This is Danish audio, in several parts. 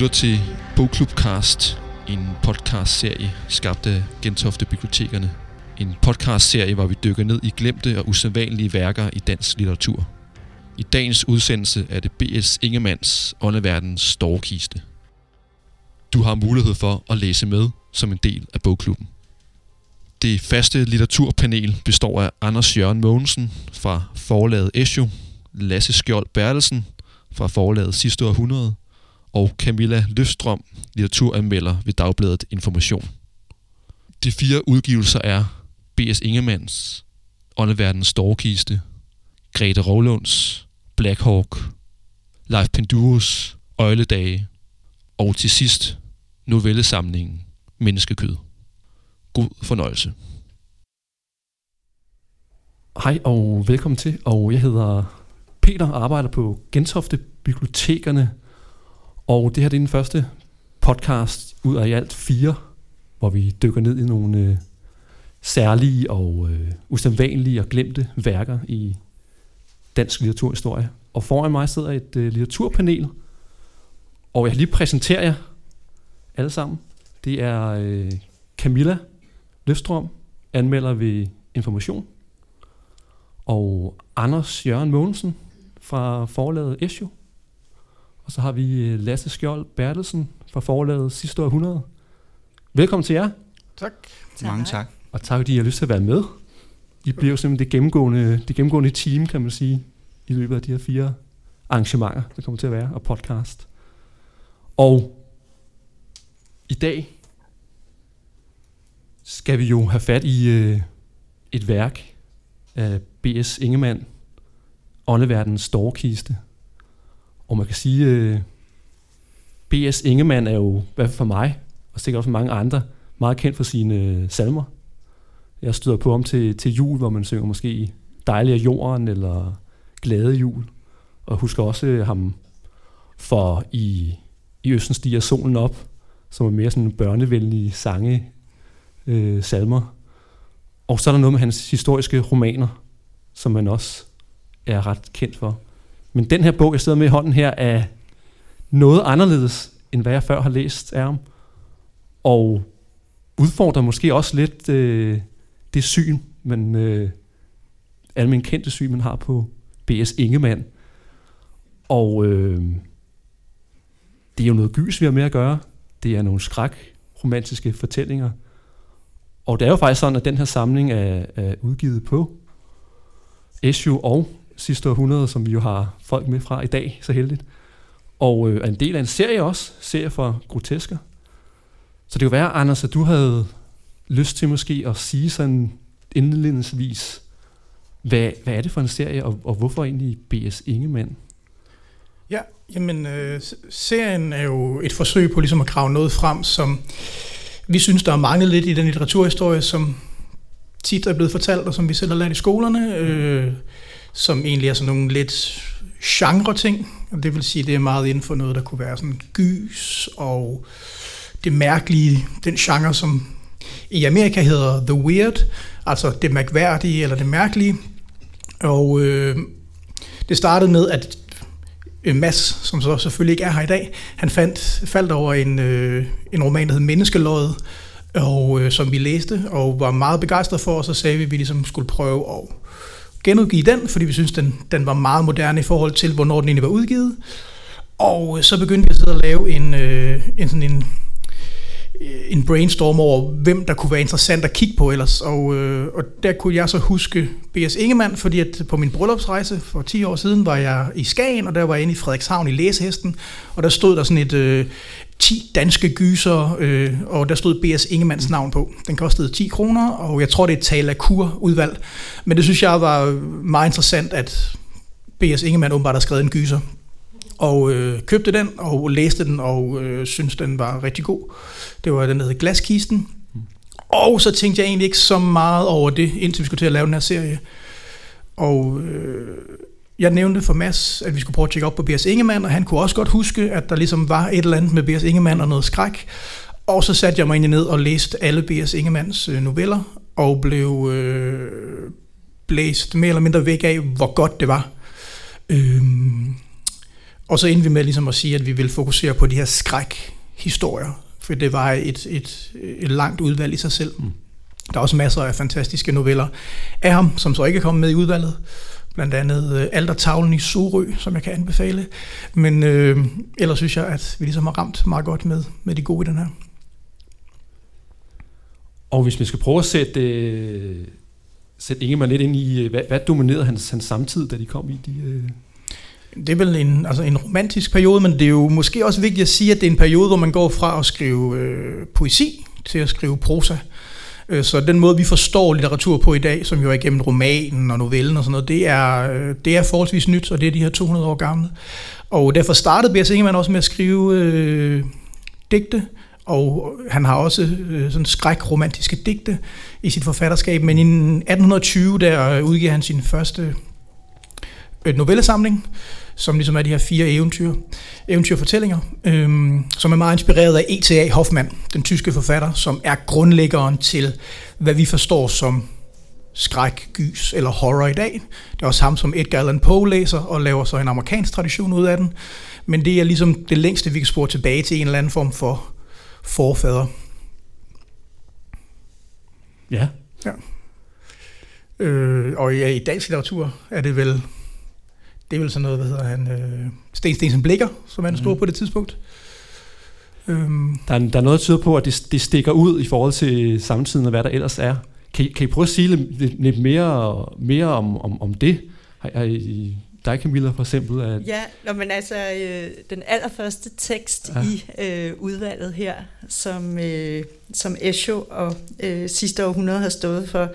lytter til Bogklubcast, en podcastserie skabt af Gentofte Bibliotekerne. En podcastserie, hvor vi dykker ned i glemte og usædvanlige værker i dansk litteratur. I dagens udsendelse er det B.S. Ingemanns Åndeverdens Storkiste. Du har mulighed for at læse med som en del af bogklubben. Det faste litteraturpanel består af Anders Jørgen Mogensen fra forlaget Esjo, Lasse Skjold Bertelsen fra forlaget Sidste Århundrede, og Camilla Løfstrøm, litteraturanmelder ved Dagbladet Information. De fire udgivelser er B.S. Ingemanns Åndeverdens Storkiste, Grete Rovlunds Black Hawk, Leif Penduros Øjledage og til sidst novellesamlingen Menneskekød. God fornøjelse. Hej og velkommen til, og jeg hedder Peter og arbejder på Gentofte Bibliotekerne, og det her det er den første podcast ud af i alt fire, hvor vi dykker ned i nogle øh, særlige og øh, usædvanlige og glemte værker i dansk litteraturhistorie. Og foran mig sidder et øh, litteraturpanel, og jeg lige præsenterer jer alle sammen. Det er øh, Camilla Løfstrøm, anmelder ved Information, og Anders Jørgen Mogensen fra forlaget Esjo. Og så har vi øh, Lasse Skjold Bertelsen fra forlaget Sidste Århundrede. Velkommen til jer. Tak. tak. Mange tak. Og tak, fordi I har lyst til at være med. I bliver jo simpelthen det gennemgående, det gennemgående team, kan man sige, i løbet af de her fire arrangementer, der kommer til at være, og podcast. Og i dag skal vi jo have fat i øh, et værk af B.S. Ingemann, Åndeverdens Storkiste. Og man kan sige, øh, B.S. Ingemann er jo, i hvert fald for mig, og sikkert også for mange andre, meget kendt for sine øh, salmer. Jeg støder på ham til, til jul, hvor man synger måske Dejlig af jorden, eller Glade jul. Og husker også øh, ham for i, i Østen stiger solen op, som er mere sådan børnevenlige sange, øh, salmer. Og så er der noget med hans historiske romaner, som man også er ret kendt for. Men den her bog, jeg sidder med i hånden her, er noget anderledes, end hvad jeg før har læst af ham. Og udfordrer måske også lidt øh, det syn, man, øh, almindeligt kendte syn, man har på B.S. Ingemann. Og øh, det er jo noget gys, vi har med at gøre. Det er nogle skræk romantiske fortællinger. Og det er jo faktisk sådan, at den her samling er, er udgivet på SU og sidste århundrede, som vi jo har folk med fra i dag, så heldigt. Og øh, er en del af en serie også, serie for grotesker. Så det kunne være, Anders, at du havde lyst til måske at sige sådan indledningsvis, hvad, hvad er det for en serie, og, og hvorfor egentlig B.S. Ingemann? Ja, jamen øh, serien er jo et forsøg på ligesom at grave noget frem, som vi synes, der er manglet lidt i den litteraturhistorie, som tit er blevet fortalt, og som vi selv har lært i skolerne, øh, som egentlig er sådan nogle lidt genre-ting. Og det vil sige, det er meget inden for noget, der kunne være sådan gys og det mærkelige, den genre, som i Amerika hedder The Weird, altså det mærkværdige eller det mærkelige. Og øh, det startede med, at øh, Mads, som så selvfølgelig ikke er her i dag, han fandt, faldt over en, øh, en roman, der hed Menneskeløjet, og, øh, som vi læste, og var meget begejstret for, og så sagde vi, at vi ligesom skulle prøve at genudgive den, fordi vi synes den, den var meget moderne i forhold til, hvornår den egentlig var udgivet. Og øh, så begyndte vi at sidde og lave en, øh, en sådan en øh, en brainstorm over, hvem der kunne være interessant at kigge på ellers. Og, øh, og der kunne jeg så huske B.S. Ingemann, fordi at på min bryllupsrejse for 10 år siden var jeg i Skagen, og der var jeg inde i Frederikshavn i Læsehesten, og der stod der sådan et øh, 10 danske gyser, øh, og der stod B.S. Ingemanns navn på. Den kostede 10 kroner, og jeg tror, det er et Talakur-udvalg. Men det synes jeg var meget interessant, at B.S. Ingemann åbenbart har skrevet en gyser og øh, købte den og læste den og øh, synes den var rigtig god. Det var den, der hed Glaskisten. Og så tænkte jeg egentlig ikke så meget over det, indtil vi skulle til at lave den her serie. Og øh, jeg nævnte for Mads, at vi skulle prøve at tjekke op på B.S. Ingemann, og han kunne også godt huske, at der ligesom var et eller andet med B.S. Ingemann og noget skræk. Og så satte jeg mig egentlig ned og læste alle B.S. Ingemanns øh, noveller, og blev øh, blæst mere eller mindre væk af, hvor godt det var. Øh, og så endte vi med ligesom at sige, at vi vil fokusere på de her skrækhistorier, for det var et, et, et langt udvalg i sig selv. Mm. Der er også masser af fantastiske noveller af ham, som så ikke er kommet med i udvalget. Blandt andet øh, Aldertavlen i Sorø, som jeg kan anbefale. Men øh, ellers synes jeg, at vi ligesom har ramt meget godt med, med de gode i den her. Og hvis vi skal prøve at sætte, øh, sætte Ingemann lidt ind i, øh, hvad, hvad dominerede hans, hans samtid, da de kom i de... Øh det er vel en, altså en romantisk periode, men det er jo måske også vigtigt at sige, at det er en periode, hvor man går fra at skrive øh, poesi til at skrive prosa. Øh, Øh, så den måde, vi forstår litteratur på i dag, som jo er igennem romanen og novellen og sådan noget, det er, øh, det er forholdsvis nyt, og det er de her 200 år gamle. Og derfor startede B.S. Ingemann også med at skrive øh, digte, og han har også øh, sådan skrækromantiske digte i sit forfatterskab, men i 1820 der udgiver han sin første øh, novellesamling, som ligesom er de her fire eventyr, eventyrfortællinger, øhm, som er meget inspireret af E.T.A. Hoffmann, den tyske forfatter, som er grundlæggeren til, hvad vi forstår som skræk, gys eller horror i dag. Det er også ham, som Edgar Allan Poe læser og laver så en amerikansk tradition ud af den. Men det er ligesom det længste, vi kan spore tilbage til en eller anden form for forfader. Ja. ja. Øh, og ja, i dansk litteratur er det vel det er vel sådan noget, hvad hedder han, øh, Sten Stensen Blikker, som stor mm. på det tidspunkt. Øhm. Der, er, der er noget, der tyder på, at det, det stikker ud i forhold til samtiden og hvad der ellers er. Kan, kan I prøve at sige lidt, lidt mere, mere om, om, om det? Har, har I, dig, Camilla, for eksempel? At ja, når men altså, øh, den allerførste tekst ja. i øh, udvalget her, som, øh, som Esho og øh, sidste århundrede har stået for,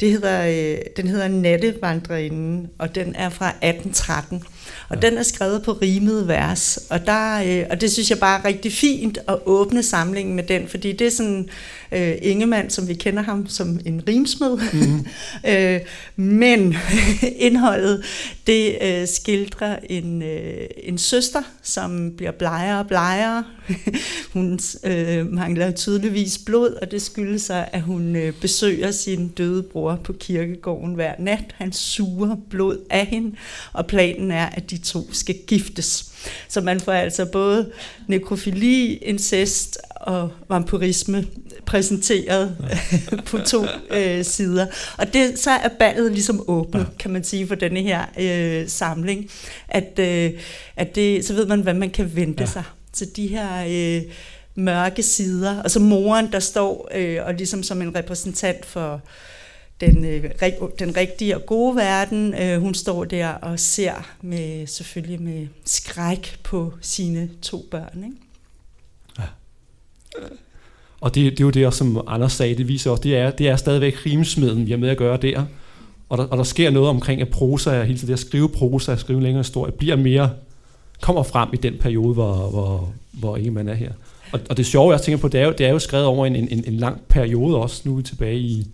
det hedder, øh, den hedder Nattevandrerinden, og den er fra 1813. Og ja. den er skrevet på rimet vers, og, der, øh, og det synes jeg bare er rigtig fint at åbne samlingen med den, fordi det er sådan øh, Ingemann, som vi kender ham som en rimsmed. Mm. øh, men indholdet, det øh, skildrer en, øh, en søster, som bliver blegere og blegere. hun øh, mangler tydeligvis blod, og det skyldes sig, at hun øh, besøger sin døde bror på kirkegården hver nat. Han suger blod af hende, og planen er, at de to skal giftes. Så man får altså både nekrofili, incest og vampirisme præsenteret ja. på to øh, sider. Og det, så er ballet ligesom åbnet, ja. kan man sige, for denne her øh, samling. At, øh, at det, så ved man, hvad man kan vente ja. sig til de her... Øh, mørke sider, og så moren, der står øh, og ligesom som en repræsentant for den, øh, den rigtige og gode verden. Øh, hun står der og ser med selvfølgelig med skræk på sine to børn. Ikke? Og det, det er jo det, som Anders sagde, det viser også, det er, det er stadigvæk rimsmeden, vi er med at gøre der. Og der, og der sker noget omkring, at prosa, hele det at skrive prosa, at skrive længere historie, bliver mere, kommer frem i den periode, hvor, hvor, hvor Ingemann er her. Og, og det sjove, jeg tænker på, det er jo, det er jo skrevet over en, en, en lang periode også, nu er vi tilbage i,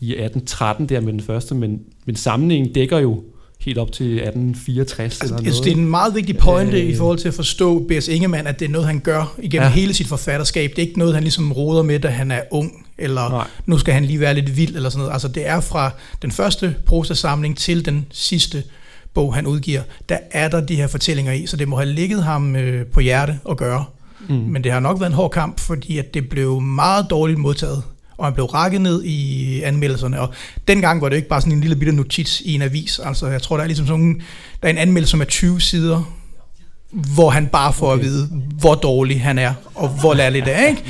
i 1813 der med den første, men, men samlingen dækker jo helt op til 1864 altså, eller noget. Det er en meget vigtig pointe øh, i forhold til at forstå B.S. Ingemann, at det er noget, han gør igennem ja. hele sit forfatterskab. Det er ikke noget, han ligesom råder med, da han er ung, eller Nej. nu skal han lige være lidt vild, eller sådan noget. Altså det er fra den første prosasamling til den sidste bog, han udgiver, der er der de her fortællinger i, så det må have ligget ham øh, på hjerte at gøre. Mm. Men det har nok været en hård kamp, fordi at det blev meget dårligt modtaget og han blev rakket ned i anmeldelserne, og dengang var det ikke bare sådan en lille bitte notits i en avis, altså jeg tror, der er ligesom sådan, der er en anmeldelse, som er 20 sider, hvor han bare får okay. at vide, hvor dårlig han er, og hvor lærlig det er, ikke?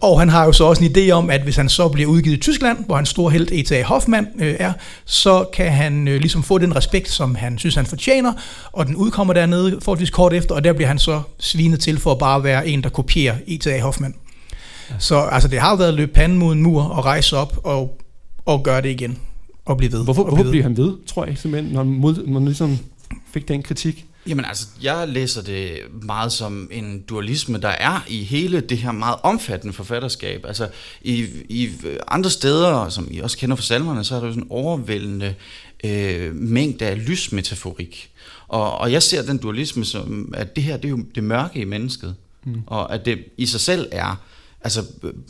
Og han har jo så også en idé om, at hvis han så bliver udgivet i Tyskland, hvor hans store held E.T.A. Hoffmann øh, er, så kan han øh, ligesom få den respekt, som han synes, han fortjener, og den udkommer dernede forholdsvis kort efter, og der bliver han så svinet til for at bare være en, der kopierer E.T.A. Hoffmann. Så altså, det har været at løbe panden mod en mur og rejse op og, og gøre det igen. Og blive ved. Hvorfor, hvorfor bliver han ved, tror jeg, simpelthen, når han, mod, når han ligesom fik den kritik? Jamen altså, jeg læser det meget som en dualisme, der er i hele det her meget omfattende forfatterskab. Altså, i, i andre steder, som I også kender fra salmerne, så er der jo sådan en overvældende øh, mængde af lysmetaforik. Og, og jeg ser den dualisme som, at det her, det er jo det mørke i mennesket. Mm. Og at det i sig selv er altså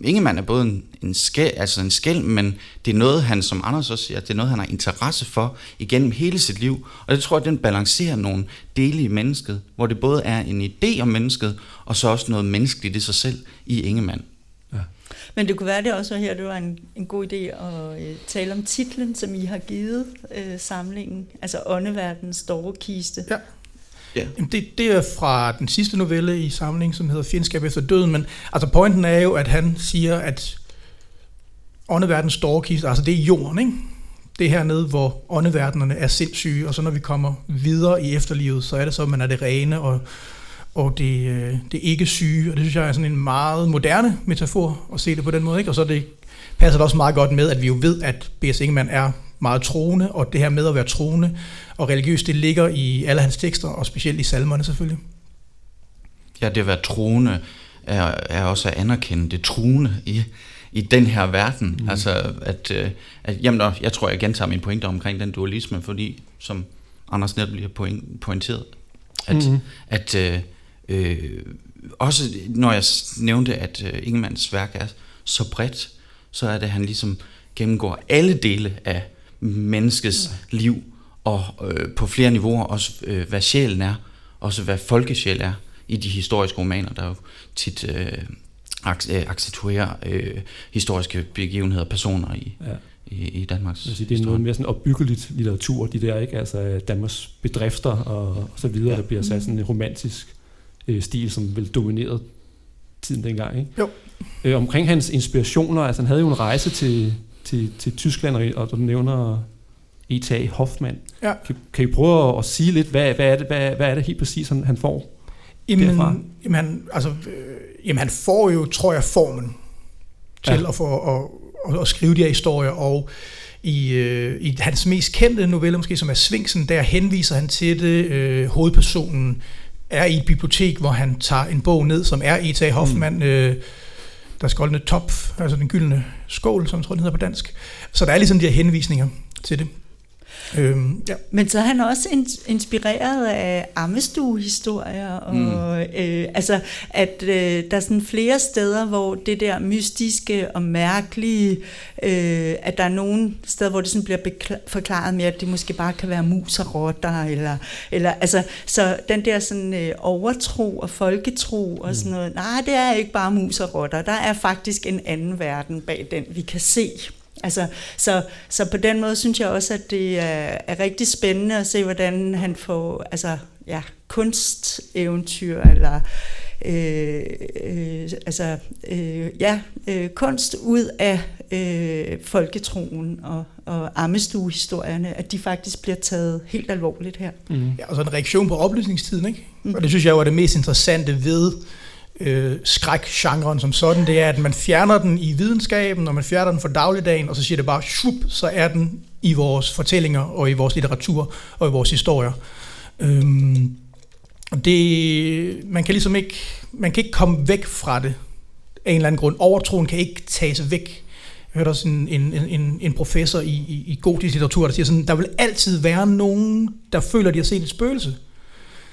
Ingemann er både en, en, skæld, altså en skæld, men det er noget, han, som Anders også siger, det er noget, han har interesse for igennem hele sit liv. Og det tror jeg, den balancerer nogle dele i mennesket, hvor det både er en idé om mennesket, og så også noget menneskeligt i sig selv i Ingemann. Ja. Men det kunne være, det også her, det var en, en god idé at øh, tale om titlen, som I har givet øh, samlingen, altså Åndeverdens Storkiste. Ja. Ja. Det, det er fra den sidste novelle i samlingen, som hedder Fjendskab efter døden, men altså pointen er jo, at han siger, at åndeverdens storkiste, altså det er jorden, ikke? Det er hernede, hvor åndeverdenerne er sindssyge, og så når vi kommer videre i efterlivet, så er det så, at man er det rene og, og det, øh, det ikke syge, og det synes jeg er sådan en meget moderne metafor at se det på den måde, ikke? Og så det passer det også meget godt med, at vi jo ved, at B.S. Ingemann er meget troende, og det her med at være troende og religiøs, det ligger i alle hans tekster, og specielt i salmerne selvfølgelig. Ja, det at være troende er, er også at anerkende det troende i, i den her verden. Mm. Altså, at, øh, at jamen, jeg tror, jeg gentager min pointe omkring den dualisme, fordi, som Anders netop lige har point, pointeret, at, mm. at øh, øh, også når jeg nævnte, at øh, Ingemanns værk er så bredt, så er det, at han ligesom gennemgår alle dele af menneskets ja. liv, og øh, på flere niveauer også, øh, hvad sjælen er, også hvad folkesjæl er i de historiske romaner, der jo tit øh, øh accentuerer øh, historiske begivenheder og personer i, ja. i, i Danmarks sige, Det er noget mere sådan opbyggeligt litteratur, de der, ikke? Altså Danmarks bedrifter og, og så videre, ja. der bliver sat sådan en romantisk øh, stil, som vel dominerede tiden dengang, ikke? Jo. Øh, omkring hans inspirationer, altså han havde jo en rejse til, til, til Tyskland, og du nævner E.T.A. Hoffmann. Ja. Kan, kan I prøve at, at sige lidt, hvad, hvad, er det, hvad, hvad er det helt præcis, han, han får jamen, derfra? Jamen, han, altså, øh, jamen, han får jo, tror jeg, formen til ja. at, få, at, at, at skrive de her historier, og i, øh, i hans mest kendte novelle, måske som er Svinksen, der henviser han til det. Øh, hovedpersonen er i et bibliotek, hvor han tager en bog ned, som er E.T.A. Hoffmann, mm. øh, der skoldende top, altså den gyldne skål, som jeg tror, den hedder på dansk. Så der er ligesom de her henvisninger til det. Øhm, ja. Men så er han også inspireret af ammestuehistorier, og mm. øh, altså, at øh, der er sådan flere steder, hvor det der mystiske og mærkelige, øh, at der er nogle steder, hvor det sådan bliver forklaret med, at det måske bare kan være mus og rotter, eller, eller altså, så den der sådan øh, overtro og folketro og sådan mm. noget, nej, det er ikke bare mus og rotter, der er faktisk en anden verden bag den, vi kan se. Altså, så, så på den måde synes jeg også, at det er, er rigtig spændende at se, hvordan han får altså, ja, kunsteventyr, eller øh, øh, altså, øh, ja, øh, kunst ud af øh, folketroen og, og ammestuehistorierne, at de faktisk bliver taget helt alvorligt her. Mm. Ja, og så en reaktion på oplysningstiden, ikke? Mm. Og det synes jeg jo er det mest interessante ved øh, skrækgenren som sådan, det er, at man fjerner den i videnskaben, og man fjerner den fra dagligdagen, og så siger det bare, shup, så er den i vores fortællinger, og i vores litteratur, og i vores historier. Øhm, det, man kan ligesom ikke, man kan ikke komme væk fra det af en eller anden grund. Overtroen kan ikke tages væk. Jeg hørte også en, en, en, en professor i, i, i gotisk litteratur, der siger sådan, der vil altid være nogen, der føler, de har set et spøgelse.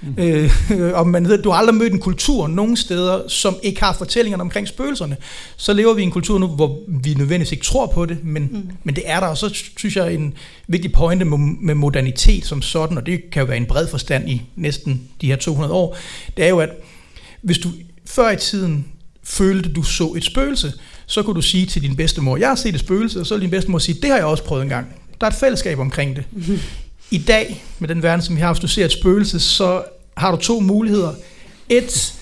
Mm. Øh, og man ved, du har aldrig mødt en kultur nogen steder, som ikke har fortællingerne omkring spøgelserne. Så lever vi i en kultur nu, hvor vi nødvendigvis ikke tror på det, men, mm. men det er der. Og så synes jeg en vigtig pointe med modernitet som sådan, og det kan jo være en bred forstand i næsten de her 200 år, det er jo, at hvis du før i tiden følte, du så et spøgelse, så kunne du sige til din bedstemor, jeg har set et spøgelse, og så vil din bedstemor sige, det har jeg også prøvet en gang. Der er et fællesskab omkring det. Mm. I dag, med den verden, som vi har, hvis du ser et spøgelse, så har du to muligheder. Et,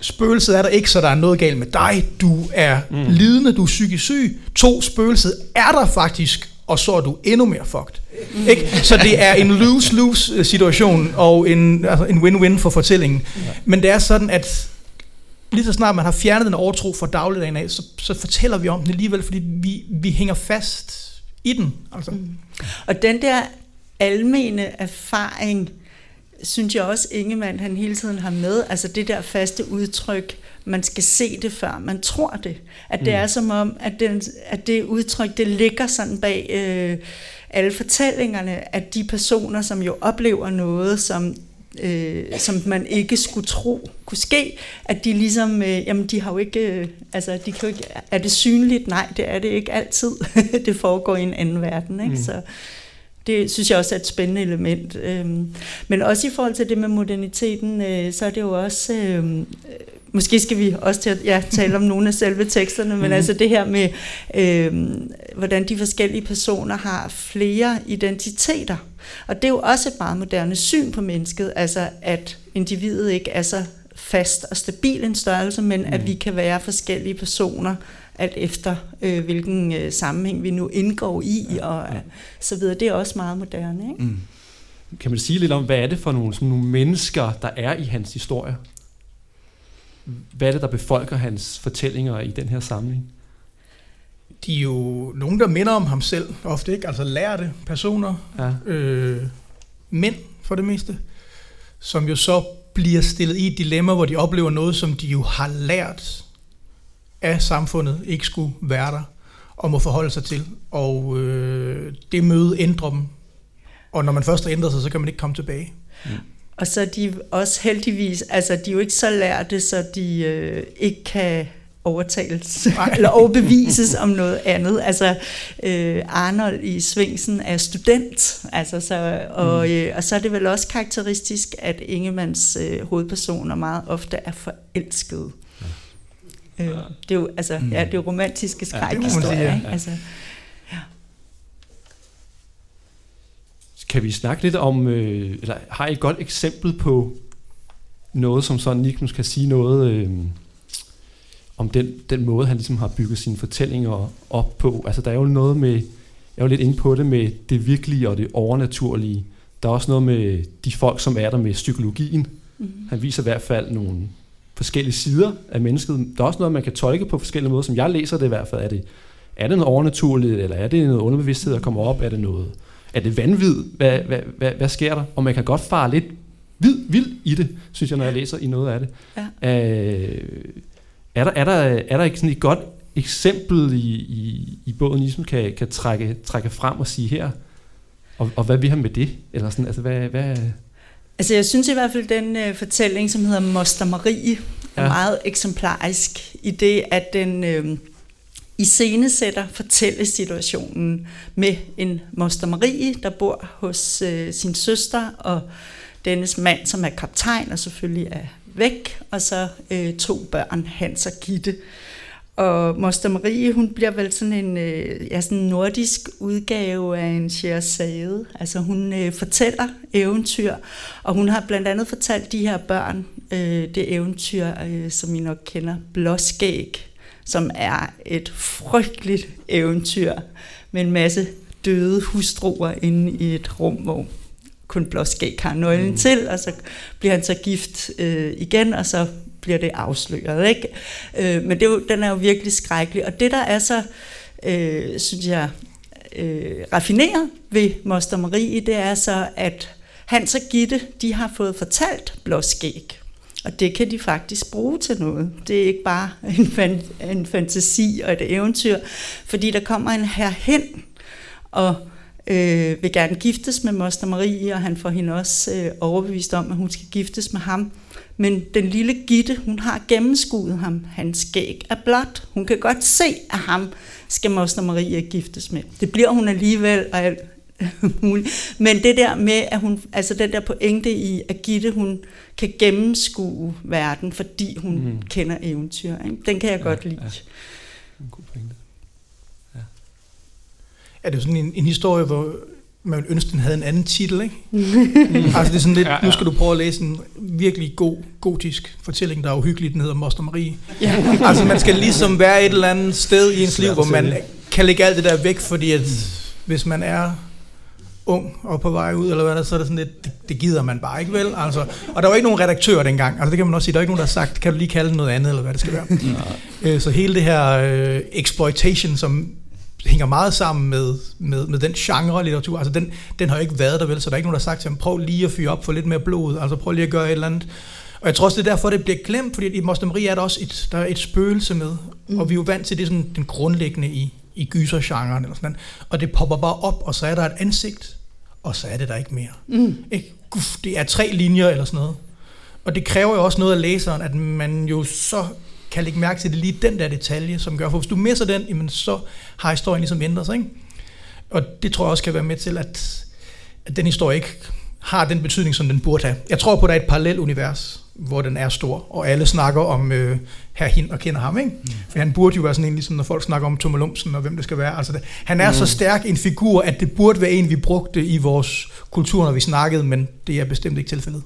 spøgelset er der ikke, så der er noget galt med dig. Du er mm. lidende, du er psykisk syg. To, spøgelset er der faktisk, og så er du endnu mere fucked. Mm. Ikke? Så det er en lose-lose øh, situation, og en, altså en win-win for fortællingen. Ja. Men det er sådan, at lige så snart man har fjernet den overtro fra dagligdagen af, så, så fortæller vi om den alligevel, fordi vi, vi hænger fast i den. Altså. Mm. Og den der almene erfaring, synes jeg også, Ingemann han hele tiden har med, altså det der faste udtryk, man skal se det før man tror det. At det mm. er som om, at, den, at det udtryk, det ligger sådan bag øh, alle fortællingerne, at de personer, som jo oplever noget, som øh, som man ikke skulle tro kunne ske, at de ligesom, øh, jamen de har jo ikke, øh, altså de kan jo ikke, er det synligt? Nej, det er det ikke altid. det foregår i en anden verden, ikke? Mm. Så det synes jeg også er et spændende element. Øhm, men også i forhold til det med moderniteten, øh, så er det jo også, øh, måske skal vi også til at ja, tale om nogle af selve teksterne, men mm. altså det her med, øh, hvordan de forskellige personer har flere identiteter. Og det er jo også et meget moderne syn på mennesket, altså at individet ikke er så fast og stabil en størrelse, men mm. at vi kan være forskellige personer, alt efter øh, hvilken øh, sammenhæng vi nu indgår i, ja, og ja. så videre. Det er også meget moderne. Ikke? Mm. Kan man sige lidt om, hvad er det for nogle, sådan nogle mennesker, der er i hans historie? Hvad er det, der befolker hans fortællinger i den her samling? De er jo nogen, der minder om ham selv, ofte ikke? Altså lærte personer, ja. øh, mænd for det meste, som jo så bliver stillet i et dilemma, hvor de oplever noget, som de jo har lært af samfundet ikke skulle være der og må forholde sig til. Og øh, det møde ændrer dem. Og når man først har ændret sig, så kan man ikke komme tilbage. Mm. Og så er de også heldigvis, altså de er jo ikke så lærte, så de øh, ikke kan overtales eller overbevises om noget andet. Altså øh, Arnold i Svingsen er student, altså, så, og, mm. øh, og så er det vel også karakteristisk, at Ingemanns øh, hovedpersoner meget ofte er forelskede. Øh, det er jo altså, mm. ja, det er romantiske skrækhistorier. Ja, ja. Altså, ja. Kan vi snakke lidt om, øh, eller har I et godt eksempel på noget, som sådan Nick kan sige noget øh, om den, den måde, han ligesom har bygget sine fortællinger op på? Altså der er jo noget med, jeg er jo lidt inde på det med det virkelige og det overnaturlige. Der er også noget med de folk, som er der med psykologien. Mm. Han viser i hvert fald nogle forskellige sider af mennesket. Der er også noget, man kan tolke på forskellige måder, som jeg læser det i hvert fald. Er det, er det noget overnaturligt, eller er det noget underbevidsthed, der kommer op? Er det noget er det vanvid? Hvad, hvad, hvad, hvad sker der? Og man kan godt fare lidt vid, vild i det, synes jeg, når jeg læser i noget af det. Ja. Øh, er, der, er, der, er der ikke sådan et godt eksempel i, i, i bogen, I ligesom kan, kan trække, trække frem og sige her, og, og hvad vi har med det? Eller sådan, altså, hvad, hvad, Altså jeg synes i hvert fald, den øh, fortælling, som hedder Moster Marie, er ja. meget eksemplarisk i det, at den øh, iscenesætter fortællesituationen med en Moster Marie, der bor hos øh, sin søster, og dennes mand, som er kaptajn og selvfølgelig er væk, og så øh, to børn, Hans og Gitte. Øh, og Moster Marie, hun bliver vel sådan en, øh, ja, sådan nordisk udgave af en Scheherazade. Altså hun øh, fortæller eventyr, og hun har blandt andet fortalt de her børn øh, det eventyr, øh, som I nok kender, Blåskæg, som er et frygteligt eventyr med en masse døde hustruer inde i et rum, hvor kun Blåskæg har nøglen mm. til, og så bliver han så gift øh, igen, og så bliver det afsløret. Ikke? Øh, men det er jo, den er jo virkelig skrækkelig. Og det, der er så, øh, synes jeg, øh, raffineret ved Moster Marie, det er så, at Hans og Gitte, de har fået fortalt blåskæg. Og det kan de faktisk bruge til noget. Det er ikke bare en, fan, en fantasi og et eventyr, fordi der kommer en herhen og øh, vil gerne giftes med Moster Marie, og han får hende også øh, overbevist om, at hun skal giftes med ham. Men den lille Gitte, hun har gennemskuet ham. Hans skæg er blot. Hun kan godt se, at ham skal Moster Maria giftes med. Det bliver hun alligevel, og alt muligt. Men det der med, at hun, altså den der pointe i, at Gitte, hun kan gennemskue verden, fordi hun mm. kender eventyr. Ikke? Den kan jeg ja, godt lide. Ja. En god pointe. Ja. Er det sådan en, en historie, hvor man ville ønske, den havde en anden titel, ikke? altså det er sådan lidt, ja, ja. nu skal du prøve at læse en virkelig god, gotisk fortælling, der er uhyggelig, den hedder Moster Marie. Ja. altså man skal ligesom være et eller andet sted i ens liv, hvor man kan lægge alt det der væk, fordi at hvis man er ung og på vej ud, eller hvad der, så er det sådan lidt, det, det gider man bare ikke vel. Altså, og der var ikke nogen redaktør dengang, altså det kan man også sige, der er ikke nogen, der har sagt, kan du lige kalde det noget andet, eller hvad det skal være. Ja. Øh, så hele det her øh, exploitation, som hænger meget sammen med, med, med den genre litteratur. Altså den, den har jo ikke været der vel, så der er ikke nogen, der har sagt til ham, prøv lige at fyre op for lidt mere blod, altså prøv lige at gøre et eller andet. Og jeg tror også, det er derfor, det bliver glemt, fordi i Moster Marie er der også et, der er et spøgelse med, mm. og vi er jo vant til det sådan den grundlæggende i, i gysergenren eller sådan noget. Og det popper bare op, og så er der et ansigt, og så er det der ikke mere. Mm. Ikke? guf, det er tre linjer eller sådan noget. Og det kræver jo også noget af læseren, at man jo så kan lægge mærke til det lige den der detalje, som gør, for hvis du misser den, jamen så har historien ligesom ændret sig, ikke? Og det tror jeg også kan være med til, at, at den historie ikke har den betydning, som den burde have. Jeg tror på, at der er et parallelt univers, hvor den er stor, og alle snakker om øh, her hin og kender ham, ikke? Mm. For han burde jo være sådan en, ligesom når folk snakker om Tummelumsen og hvem det skal være. Altså det, han er mm. så stærk en figur, at det burde være en, vi brugte i vores kultur, når vi snakkede, men det er bestemt ikke tilfældet.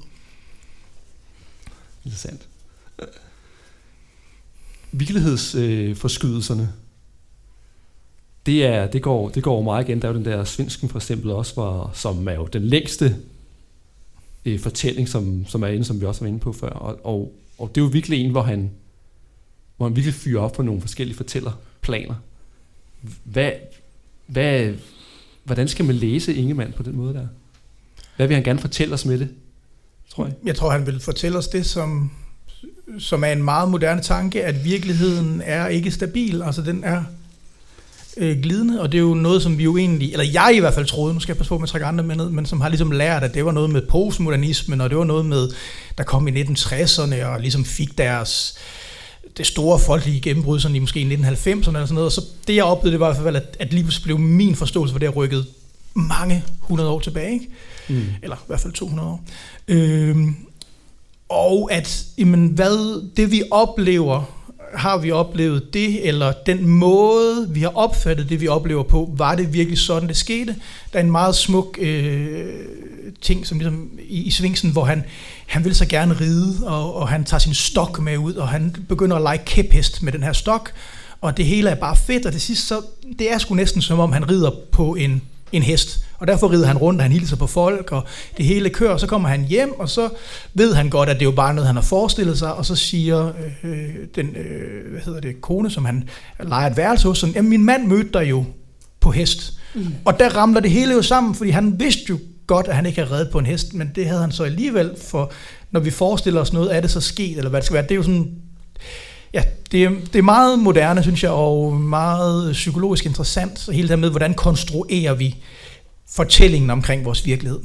Interessant. Virkelighedsforskydelserne, øh, det, er, det, går, det går meget igen. Der er jo den der Svensken for eksempel også, hvor, som er jo den længste øh, fortælling, som, som er inde, som vi også var inde på før. Og, og, og det er jo virkelig en, hvor han, hvor han virkelig fyrer op på nogle forskellige fortællerplaner. Hvad, hvad, hvordan skal man læse Ingemann på den måde der? Hvad vil han gerne fortælle os med det, tror jeg? Jeg tror, han vil fortælle os det, som, som er en meget moderne tanke, at virkeligheden er ikke stabil. Altså den er øh, glidende, og det er jo noget, som vi jo egentlig, eller jeg i hvert fald troede, nu skal jeg passe på med at trække andre med ned, men som har ligesom lært, at det var noget med postmodernismen, og det var noget med, der kom i 1960'erne, og ligesom fik deres, det store folkelige gennembrud, sådan i måske 1990'erne eller sådan noget, og så det jeg oplevede, det var i hvert fald, at, at lige blev min forståelse for det, rykket mange hundrede år tilbage, ikke? Mm. eller i hvert fald 200 år. Øhm, og at, jamen, hvad det vi oplever har vi oplevet det, eller den måde, vi har opfattet det, vi oplever på, var det virkelig sådan, det skete? Der er en meget smuk øh, ting, som ligesom i, i Svingsen, hvor han, han vil så gerne ride, og, og han tager sin stok med ud, og han begynder at lege kæphest med den her stok, og det hele er bare fedt, og det sidste så, det er sgu næsten som om, han rider på en en hest. Og derfor rider han rundt, og han hilser på folk, og det hele kører, og så kommer han hjem, og så ved han godt, at det er jo bare noget, han har forestillet sig, og så siger øh, den, øh, hvad hedder det, kone, som han leger et værelse hos, sådan, jamen min mand mødte dig jo på hest. Mm. Og der ramler det hele jo sammen, fordi han vidste jo godt, at han ikke havde reddet på en hest, men det havde han så alligevel, for når vi forestiller os noget, er det så sket, eller hvad det skal være. Det er jo sådan, ja, det er, det er meget moderne, synes jeg, og meget psykologisk interessant, så hele det her med, hvordan konstruerer vi fortællingen omkring vores virkelighed.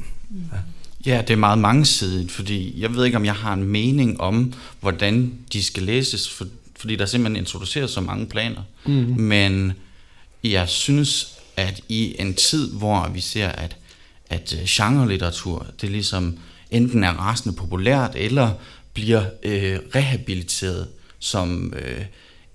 Ja, det er meget mangesidigt, fordi jeg ved ikke, om jeg har en mening om, hvordan de skal læses, for, fordi der simpelthen introduceres så mange planer. Mm. Men jeg synes, at i en tid, hvor vi ser, at, at øh, genre-litteratur, det ligesom enten er rasende populært, eller bliver øh, rehabiliteret som øh,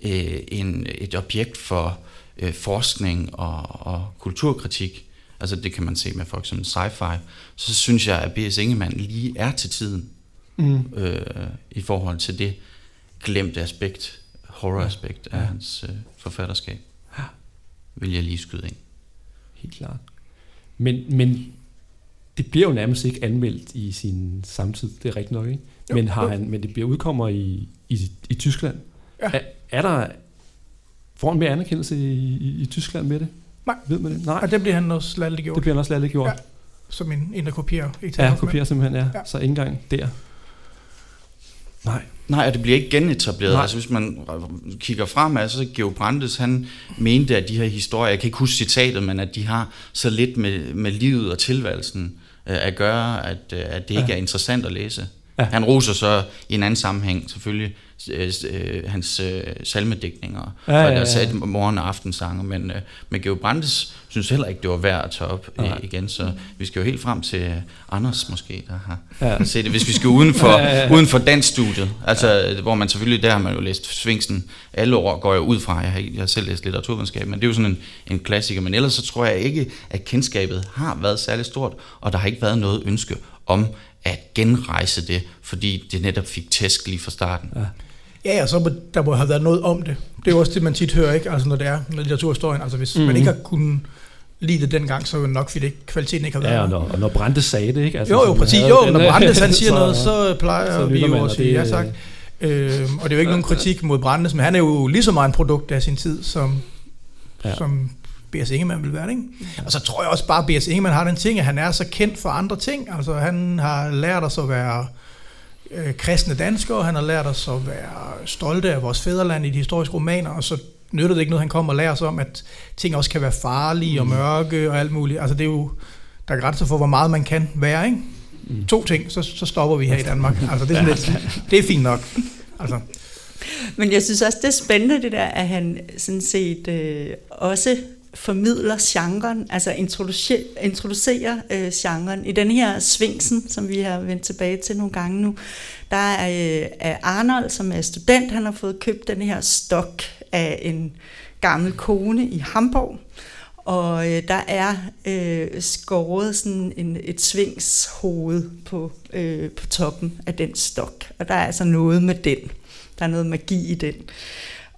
øh, en, et objekt for øh, forskning og, og kulturkritik, altså det kan man se med for eksempel sci-fi, så synes jeg, at B.S. Ingemann lige er til tiden mm. øh, i forhold til det glemte aspekt, horror-aspekt ja. af hans øh, forfatterskab. Ja. Vil jeg lige skyde ind. Helt klart. Men, men det bliver jo nærmest ikke anmeldt i sin samtid, det er rigtigt nok, ikke? Jo, men, har han, men det bliver udkommer i, i, i Tyskland. Ja. Er, er der, får han mere anerkendelse i, i, i Tyskland med det? Nej. Ved man det? Nej. Og det bliver han også latterliggjort. Det bliver han også latterliggjort. Ja. Som en, en der kopierer. Ja, kopierer simpelthen, ja. ja. Så ikke engang der. Nej. Nej, og det bliver ikke genetableret. Nej. Altså hvis man kigger fremad, så Geo Brandes, han mente, at de her historier, jeg kan ikke huske citatet, men at de har så lidt med, med livet og tilværelsen at gøre, at, øh, at det ikke ja. er interessant at læse. Ja. Han roser så i en anden sammenhæng selvfølgelig øh, øh, hans øh, salmedækninger, ja, ja, ja, og der morgen- og aftensange, men, øh, men Geo Brandes synes heller ikke, det var værd at tage op øh, igen, så vi skal jo helt frem til Anders måske, der har ja. set det, hvis vi skal uden for, ja, ja, ja. uden for dansstudiet, altså ja. hvor man selvfølgelig, der har man jo læst Svingsen alle år, går jeg ud fra, jeg har, jeg har selv læst litteraturvidenskab, men det er jo sådan en, en klassiker, men ellers så tror jeg ikke, at kendskabet har været særlig stort, og der har ikke været noget ønske om at genrejse det, fordi det netop fik tæsk lige fra starten. Ja. Ja, og så der må have været noget om det. Det er jo også det, man tit hører, ikke? Altså, når det er med litteraturhistorien. Altså, hvis mm. man ikke har kunnet lide det dengang, så er det nok, fordi det, kvaliteten ikke har været Ja, og når, og når Brandes sagde det, ikke? Altså, jo, jo, præcis. Jo, den, når Brandes han siger så, noget, så plejer så vi jo at sige ja tak. Øh, og det er jo ikke nogen kritik mod Brandes, men han er jo lige så meget en produkt af sin tid, som, ja. som B.S. Ingemann vil være det, ikke? Og så tror jeg også bare, at B.S. Ingemann har den ting, at han er så kendt for andre ting. Altså, han har lært os at være øh, kristne danskere, han har lært os at være stolte af vores fædreland i de historiske romaner, og så nytter det ikke noget, han kommer og lærer os om, at ting også kan være farlige og mm. mørke og alt muligt. Altså det er jo, der er grænser for, hvor meget man kan være, ikke? mm. to ting, så, så stopper vi her i Danmark. Altså, det, er sådan lidt, det er fint nok. Altså. Men jeg synes også, det er spændende det der, at han sådan set øh, også formidler genren, altså introducerer, introducerer øh, genren. I den her Svingsen, som vi har vendt tilbage til nogle gange nu, der er, øh, er Arnold, som er student, han har fået købt den her stok af en gammel kone i Hamburg, og øh, der er øh, skåret sådan en, et svingshoved på, øh, på toppen af den stok, og der er altså noget med den. Der er noget magi i den.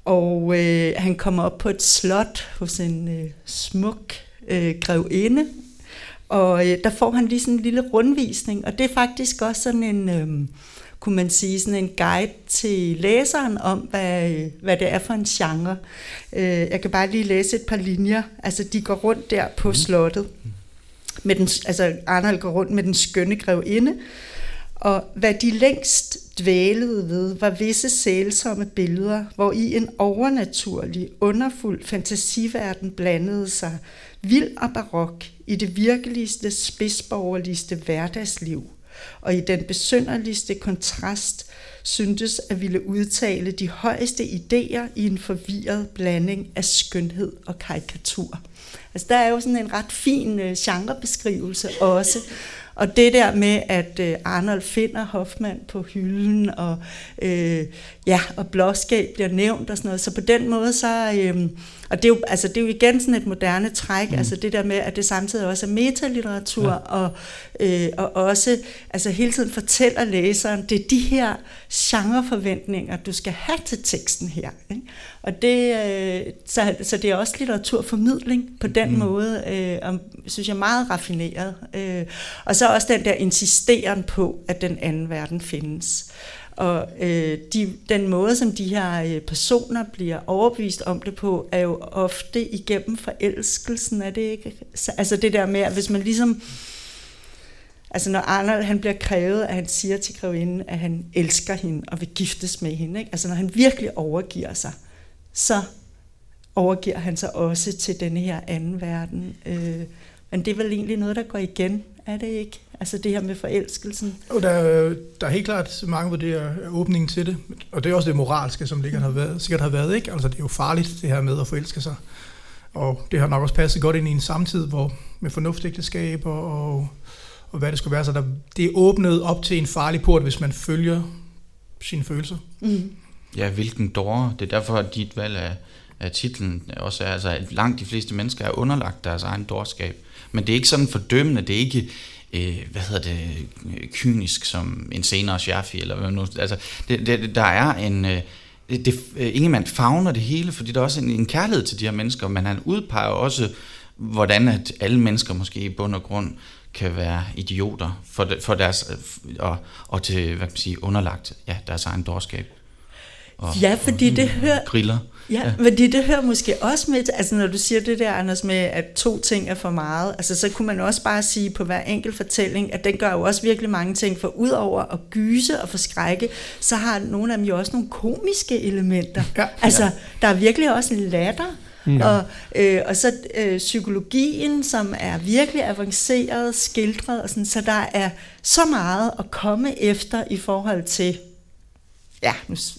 Og øh, han kommer op på et slot hos en øh, smuk øh, grevinde, og øh, der får han lige sådan en lille rundvisning, og det er faktisk også sådan en, øh, kunne man sige, sådan en guide til læseren om, hvad, hvad det er for en genre. Øh, jeg kan bare lige læse et par linjer. Altså, de går rundt der på mm. slottet. Med den, altså, Arnold går rundt med den skønne grevinde, og hvad de længst dvælede ved, var visse sælsomme billeder, hvor i en overnaturlig, underfuld fantasiverden blandede sig vild og barok i det virkeligste, spidsborgerligste hverdagsliv, og i den besønderligste kontrast syntes at ville udtale de højeste idéer i en forvirret blanding af skønhed og karikatur. Altså der er jo sådan en ret fin øh, genrebeskrivelse også, og det der med, at øh, Arnold finder Hoffmann på hylden, og, øh, ja, og blåskab bliver nævnt og sådan noget, så på den måde så... Øh, og det er, jo, altså, det er jo igen sådan et moderne træk, mm. altså det der med, at det samtidig også er metalitteratur, ja. og, øh, og også altså hele tiden fortæller læseren, det er de her genreforventninger, du skal have til teksten her. Ikke? Og det, øh, så, så det er også litteraturformidling på den mm. måde, øh, og synes jeg meget raffineret. Øh, og så også den der insisteren på, at den anden verden findes. Og øh, de, den måde, som de her øh, personer bliver overbevist om det på, er jo ofte igennem forelskelsen, er det ikke? Altså det der med, at hvis man ligesom... Altså når Arnold han bliver krævet, at han siger til grevinden, at han elsker hende og vil giftes med hende. Ikke? Altså når han virkelig overgiver sig, så overgiver han sig også til denne her anden verden. Øh, men det er vel egentlig noget, der går igen, er det ikke? Altså det her med forelskelsen. Og der, der er helt klart mange vurderinger af åbningen til det, og det er også det moralske, som sikkert har været, sikkert har været ikke? Altså det er jo farligt, det her med at forelske sig. Og det har nok også passet godt ind i en samtid, hvor med fornuftsægteskaber og, og hvad det skulle være. Så der, det er åbnet op til en farlig port, hvis man følger sine følelser. Mm. Ja, hvilken dårer. Det er derfor, at dit valg af, af titlen også er, altså at langt de fleste mennesker er underlagt deres egen dårskab. Men det er ikke sådan fordømmende, det er ikke øh, hvad hedder det, kynisk som en senere Schaffi, eller hvad nu, altså, det, det, der er en, øh, det, øh, Ingemann fagner det hele, fordi der er også en, en kærlighed til de her mennesker, men han udpeger også, hvordan at alle mennesker måske i bund og grund kan være idioter for, de, for deres, øh, og, og til, hvad kan man sige, underlagt ja, deres egen dårskab. Og, ja, fordi og, det hører... Griller. Ja, ja, fordi det hører måske også med, altså når du siger det der, Anders, med at to ting er for meget, altså så kunne man også bare sige på hver enkelt fortælling, at den gør jo også virkelig mange ting, for udover at gyse og forskrække, så har nogle af dem jo også nogle komiske elementer. Ja, altså, ja. der er virkelig også en latter, Ja. Og, øh, og så øh, psykologien, som er virkelig avanceret, skildret, og sådan, så der er så meget at komme efter i forhold til ja,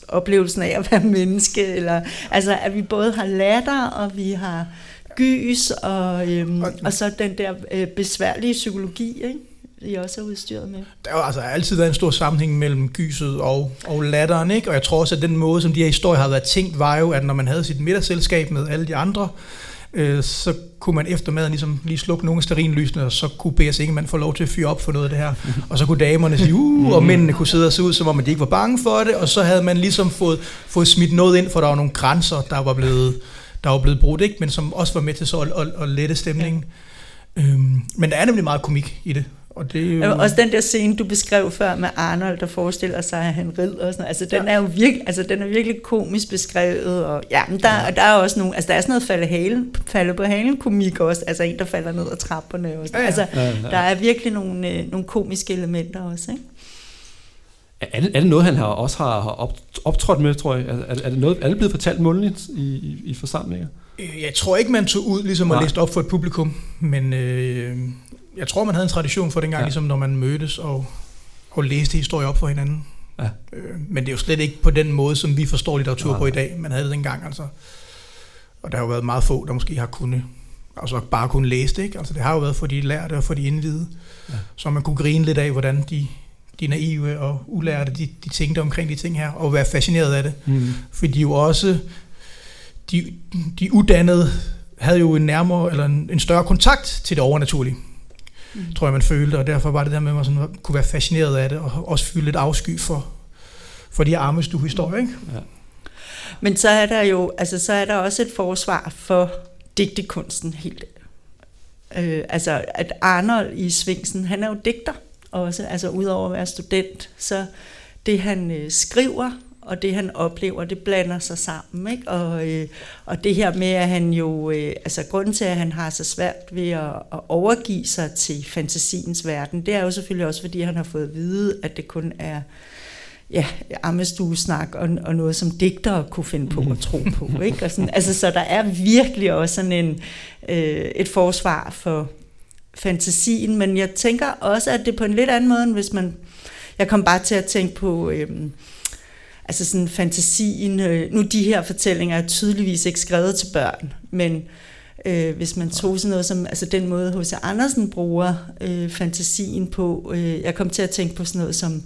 oplevelsen af at være menneske, eller altså at vi både har latter, og vi har gys, og, øhm, og, og så den der øh, besværlige psykologi, ikke? I også er udstyret med. Der har altså altid været en stor sammenhæng mellem gyset og, og latteren, ikke? og jeg tror også, at den måde, som de her historier har været tænkt, var jo, at når man havde sit middagsselskab med alle de andre, øh, så kunne man efter maden ligesom lige slukke nogle sterinlysene, og så kunne B.S. Ingemann få lov til at fyre op for noget af det her. Og så kunne damerne sige, uh, og mændene kunne sidde og se ud, som om de ikke var bange for det, og så havde man ligesom fået, fået smidt noget ind, for der var nogle grænser, der var blevet, der var blevet brudt, ikke? men som også var med til så at, at, at lette stemningen. Ja. Øhm, men der er nemlig meget komik i det. Og det er jo... Også den der scene, du beskrev før med Arnold, der forestiller sig, at han rider og sådan noget. Altså, den ja. er jo virkelig, altså, den er virkelig komisk beskrevet. Og, ja, men der, ja. der er også nogle, altså, der er sådan noget falde, halen, falde på halen komik også. Altså, en, der falder ned ad trapperne. Og sådan. Ja, ja. Altså, ja, ja. der er virkelig nogle, øh, nogle komiske elementer også, ikke? Er det, er det noget, han har, også har optrådt med, tror jeg? Er, er, det, noget, er det blevet fortalt mundtligt i, i, i forsamlinger? Øh, jeg tror ikke, man tog ud ligesom og læste op for et publikum, men øh, jeg tror, man havde en tradition for dengang, Ja. ligesom når man mødtes og, og læste historier op for hinanden. Ja. Øh, men det er jo slet ikke på den måde, som vi forstår litteratur Nej, på i dag. Man havde det dengang, altså. Og der har jo været meget få, der måske har kunnet, altså bare kunne læse det, ikke? Altså det har jo været for de lærte og for de indvidede. Ja. Så man kunne grine lidt af, hvordan de, de naive og ulærte, de, de tænkte omkring de ting her, og være fascineret af det. Mm. Fordi de jo også, de, de uddannede havde jo en nærmere, eller en, en større kontakt til det overnaturlige, mm. tror jeg, man følte, og derfor var det der med, at man sådan kunne være fascineret af det, og også føle lidt afsky for, for de her armestue-historier, ikke? Men så er der jo, altså så er der også et forsvar for digtekunsten helt. Øh, altså at Arnold i Svingsen, han er jo digter også, altså udover at være student, så det han øh, skriver og det han oplever, det blander sig sammen, ikke? Og, øh, og det her med, at han jo, øh, altså grunden til, at han har så svært ved at, at overgive sig til fantasiens verden, det er jo selvfølgelig også, fordi han har fået at vide, at det kun er ja, ammestuesnak og, og noget, som digtere kunne finde på at tro på. Ikke? Og sådan, altså, så der er virkelig også sådan en, øh, et forsvar for fantasien, men jeg tænker også, at det på en lidt anden måde, end hvis man... Jeg kom bare til at tænke på... Øh, altså sådan fantasien, øh, nu de her fortællinger er tydeligvis ikke skrevet til børn, men øh, hvis man tog sådan noget som, altså den måde H.C. Andersen bruger øh, fantasien på, øh, jeg kom til at tænke på sådan noget som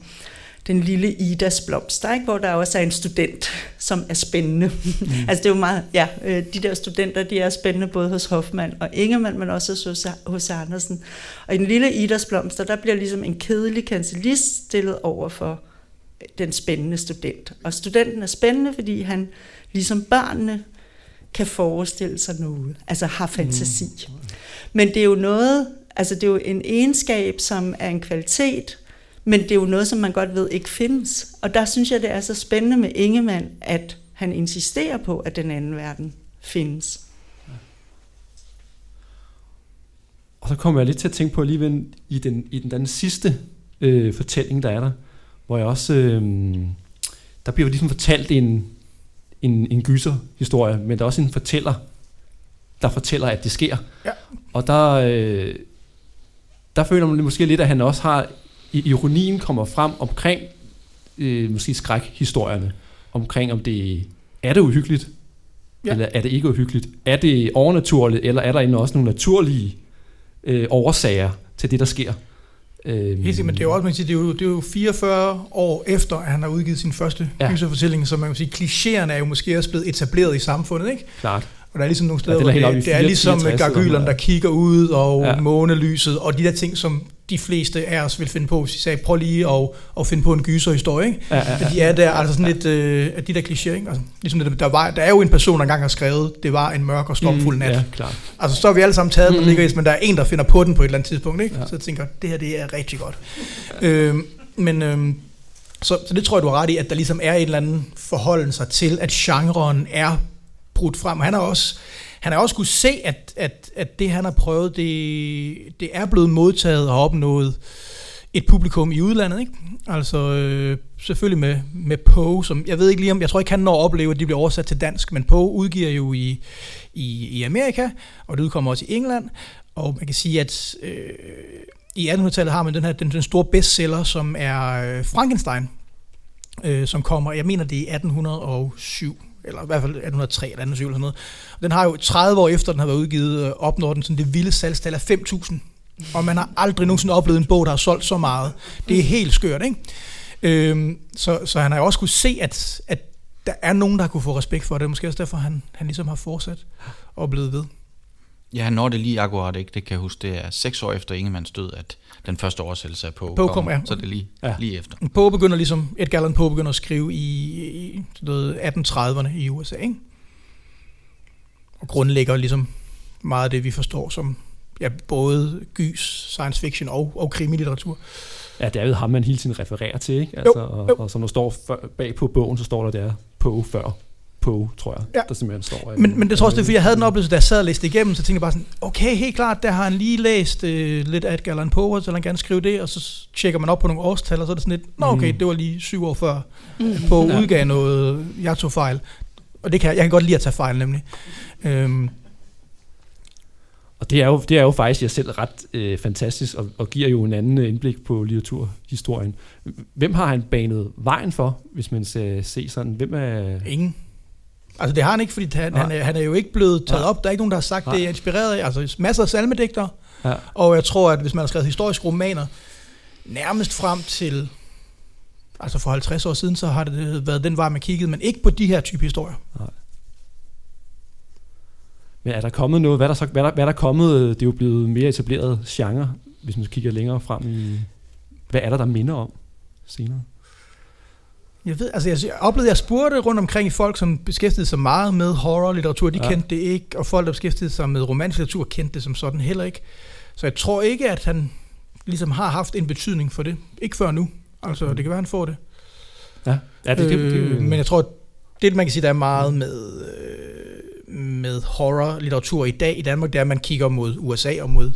den lille Idas blomster, ikke? hvor der også er en student, som er spændende. Mm. altså det er jo meget, ja, øh, de der studenter, de er spændende både hos Hoffmann og Ingemann, men også hos hos Andersen. Og i den lille Idas blomster, der bliver ligesom en kedelig kancelist stillet over for den spændende student. Og studenten er spændende, fordi han, ligesom børnene, kan forestille sig noget, altså har fantasi. Mm. Men det er jo noget, altså det er jo en egenskab, som er en kvalitet, men det er jo noget, som man godt ved ikke findes. Og der synes jeg, det er så spændende med Ingemann, at han insisterer på, at den anden verden findes. Og så kommer jeg lidt til at tænke på alligevel i den, i den, den sidste øh, fortælling, der er der, hvor jeg også, øh, der bliver jo ligesom fortalt en, en, en gyserhistorie, men der er også en fortæller, der fortæller, at det sker. Ja. Og der, øh, der føler man måske lidt, at han også har, ironien kommer frem omkring, øh, måske skrækhistorierne, omkring om det er det uhyggeligt, ja. Eller er det ikke uhyggeligt? Er det overnaturligt, eller er der også nogle naturlige øh, årsager til det, der sker? Øh, Helt men det er jo også, man kan sige, det er jo, det er jo 44 år efter, at han har udgivet sin første Ja. ja. gyserfortælling, så man kan sige, klichéerne er jo måske også blevet etableret i samfundet, ikke? Klart. Og der er ligesom nogle steder, Ja, ja, det er hvor det, det er ligesom 64 eller gargylerne, der ja. kigger ud, og Ja. ja. månelyset, og de der ting, som de fleste af os vil finde på, hvis de sagde, prøv lige at, at finde på en gyserhistorie, ikke? Ja, ja, At de er der, altså sådan lidt, øh, at de der klichéer, ikke? Altså, ligesom det, der, var, der er jo en person, der engang har skrevet, det var en mørk og stormfuld nat. Mm, Ja, klart. Altså, så er vi alle sammen taget, mm. Mm. ligger men der er en, der finder på den på et eller andet tidspunkt, ikke? Ja. Ja. Så jeg tænker, det her, det er rigtig godt. øhm, men, øhm, så, så det tror jeg, du har ret i, at der ligesom er et eller andet forholden sig til, at genren er brudt frem. Han har også, han har også kunne se, at, at, at det, han har prøvet, det, det er blevet modtaget og opnået et publikum i udlandet, ikke? Altså øh, selvfølgelig med, med Poe, som jeg ved ikke lige om, jeg tror ikke han når at opleve, at de bliver oversat til dansk, men Poe udgiver jo i, i, i Amerika, og det udkommer også i England, og man kan sige, at øh, i 1800-tallet har man den her den, den store bestseller, som er øh, Frankenstein, øh, som kommer, jeg mener det er i 1807, eller i hvert fald 1803 eller 1807 eller sådan noget. Den har jo 30 år efter, den har været udgivet, øh, opnår den sådan det vilde salgstal af 5.000. Og man har aldrig nogensinde oplevet en bog, der har solgt så meget. Det er helt skørt, ikke? Øhm, så, så han har jo også kunne se, at, at der er nogen, der kunne få respekt for det. Måske også derfor, han, han ligesom har fortsat og blevet ved. Ja, han når det lige akkurat ikke. Det kan jeg huske, det er seks år efter Ingemanns død, at den første oversættelse af Poe Poe kom, ja. Så det er lige, Ja. lige efter. Poe begynder ligesom, Edgar Allan Poe begynder at skrive i, i sådan noget 1830'erne i USA, ikke? Og grundlægger ligesom meget af det, vi forstår som ja, både gys, science fiction og, og krimilitteratur. Ja, det er jo ham, man hele tiden refererer til, ikke? Altså, Jo, og, jo. og som der står før, bag på bogen, så står der der Poe før Poe, tror jeg, Ja. der simpelthen står. øh, Men, men det tror jeg også, det er, fordi jeg havde den oplevelse, da jeg sad og læste igennem, så tænkte jeg bare sådan, okay, helt klart, der har han lige læst øh, lidt af Allan Poe, så han gerne skrive det, og så tjekker man op på nogle årstal, og så er det sådan lidt, nå okay, Mm. det var lige syv år før, Poe Ja. udgav noget, jeg tog fejl. Og det kan jeg, jeg kan godt lide at tage fejl, nemlig. Øhm, Og det er jo, det er jo faktisk jeg selv ret øh, fantastisk, og, og giver jo en anden øh, indblik på litteraturhistorien. Hvem har han banet vejen for, hvis man skal se sådan? Hvem er... Ingen. Altså det har han ikke, fordi han, han, er, han er jo ikke blevet taget Nej. op. Der er ikke nogen, der har sagt, Nej. det er inspireret af. Altså masser af salmedigter. Ja. Og jeg tror, at hvis man har skrevet historiske romaner, nærmest frem til altså for 50 år siden, så har det været den vej, man kiggede, men ikke på de her type historier. Nej. Men er der kommet noget, hvad er der, så, hvad er der, hvad er der kommet, det er jo blevet mere etableret genre, hvis man kigger længere frem i, hvad er der, der minder om senere? Jeg ved, altså jeg, oplevede, jeg spurgte rundt omkring i folk, som beskæftigede sig meget med horror-litteratur, de ja. kendte det ikke, og folk, der beskæftigede sig med romantisk litteratur, kendte det som sådan heller ikke. Så jeg tror ikke, at han ligesom har haft en betydning for det. Ikke før nu. Altså, det kan være, han får det. Ja, ja det, det, det, det. Øh, men jeg tror, det man kan sige, der er meget med, øh, med horror-litteratur i dag i Danmark, det er, at man kigger mod USA og mod,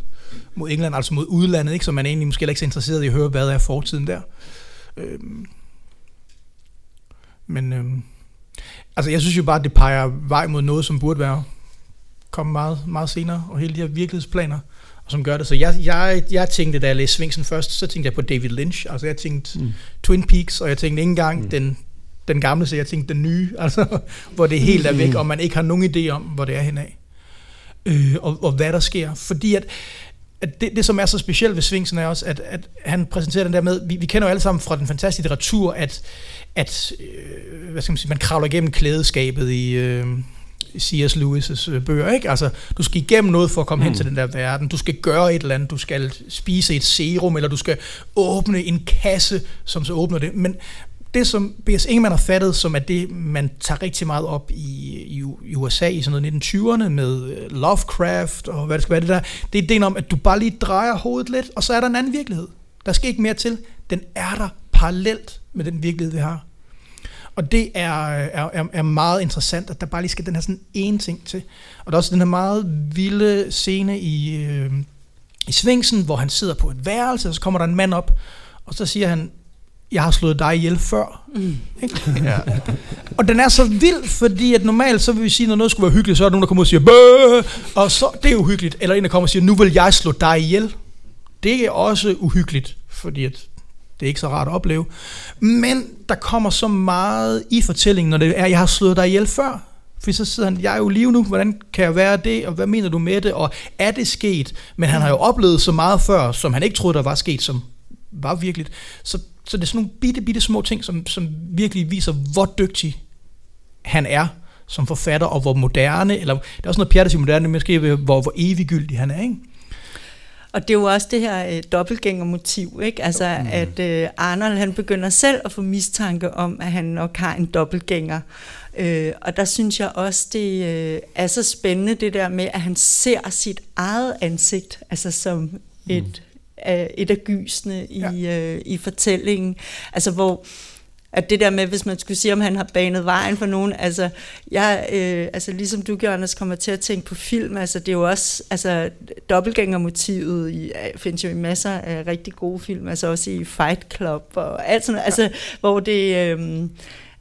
mod England, altså mod udlandet, ikke? så man egentlig måske ikke så interesseret i at høre, hvad er fortiden der. Øh, men øh, altså, jeg synes jo bare, at det peger vej mod noget, som burde være komme meget, meget senere, og hele de her virkelighedsplaner, og som gør det. Så jeg, jeg, jeg tænkte, da jeg læste Svingsen først, så tænkte jeg på David Lynch. Altså jeg tænkte mm. Twin Peaks, og jeg tænkte ikke engang mm. den, den gamle, så jeg tænkte den nye, altså, hvor det helt er væk, og man ikke har nogen idé om, hvor det er henad. Øh, og, og hvad der sker. Fordi at, at det, det, som er så specielt ved Svingsen, er også, at, at han præsenterer den der med, vi, vi kender jo alle sammen fra den fantastiske litteratur, at, at øh, hvad skal man sige, man kravler igennem klædeskabet i... Øh, C.S. Lewis' bøger, ikke? Altså, du skal igennem noget for at komme mm. hen til den der verden. Du skal gøre et eller andet. Du skal spise et serum, eller du skal åbne en kasse, som så åbner det. Men det, som B.S. Ingemann har fattet, som er det, man tager rigtig meget op i, i, i USA i sådan noget 1920'erne med øh, Lovecraft og hvad det skal være det der, det er ideen om, at du bare lige drejer hovedet lidt, og så er der en anden virkelighed. Der skal ikke mere til. Den er der parallelt med den virkelighed, vi har. Og det er, er, er meget interessant, at der bare lige skal den her sådan ene ting til. Og der er også den her meget vilde scene i, øh, i Svingsen, hvor han sidder på et værelse, og så kommer der en mand op, og så siger han, jeg har slået dig ihjel før. Mm. Ikke? ja. Og den er så vild, fordi at normalt, så vil vi sige, når noget skulle være hyggeligt, så er der nogen, der kommer og siger, Bøh! og så, det er uhyggeligt. Eller en, der kommer og siger, nu vil jeg slå dig ihjel. Det er også uhyggeligt, fordi at det er ikke så rart at opleve. Men der kommer så meget i fortællingen, når det er, jeg har slået dig ihjel før. For så sidder han, jeg er jo live nu, hvordan kan jeg være det, og hvad mener du med det, og er det sket? Men han har jo oplevet så meget før, som han ikke troede, der var sket, som var virkeligt. Så, så det er sådan nogle bitte, bitte små ting, som, som virkelig viser, hvor dygtig han er som forfatter, og hvor moderne, eller der er også noget pjat moderne, måske hvor, hvor eviggyldig han er, ikke? Og det er jo også det her øh, dobbeltgængermotiv, ikke? Altså, mm. at øh, Arnold han begynder selv at få mistanke om, at han nok har en dobbeltgænger. Øh, og der synes jeg også, det øh, er så spændende, det der med, at han ser sit eget ansigt, altså som et, øh, et af gysene i, ja. øh, i fortællingen. Altså, hvor at det der med, hvis man skulle sige, om han har banet vejen for nogen, altså, jeg, øh, altså ligesom du, Anders, kommer til at tænke på film, altså det er jo også, altså dobbeltgængermotivet i, findes jo i masser af rigtig gode film, altså også i Fight Club og alt sådan noget, altså hvor det, øh,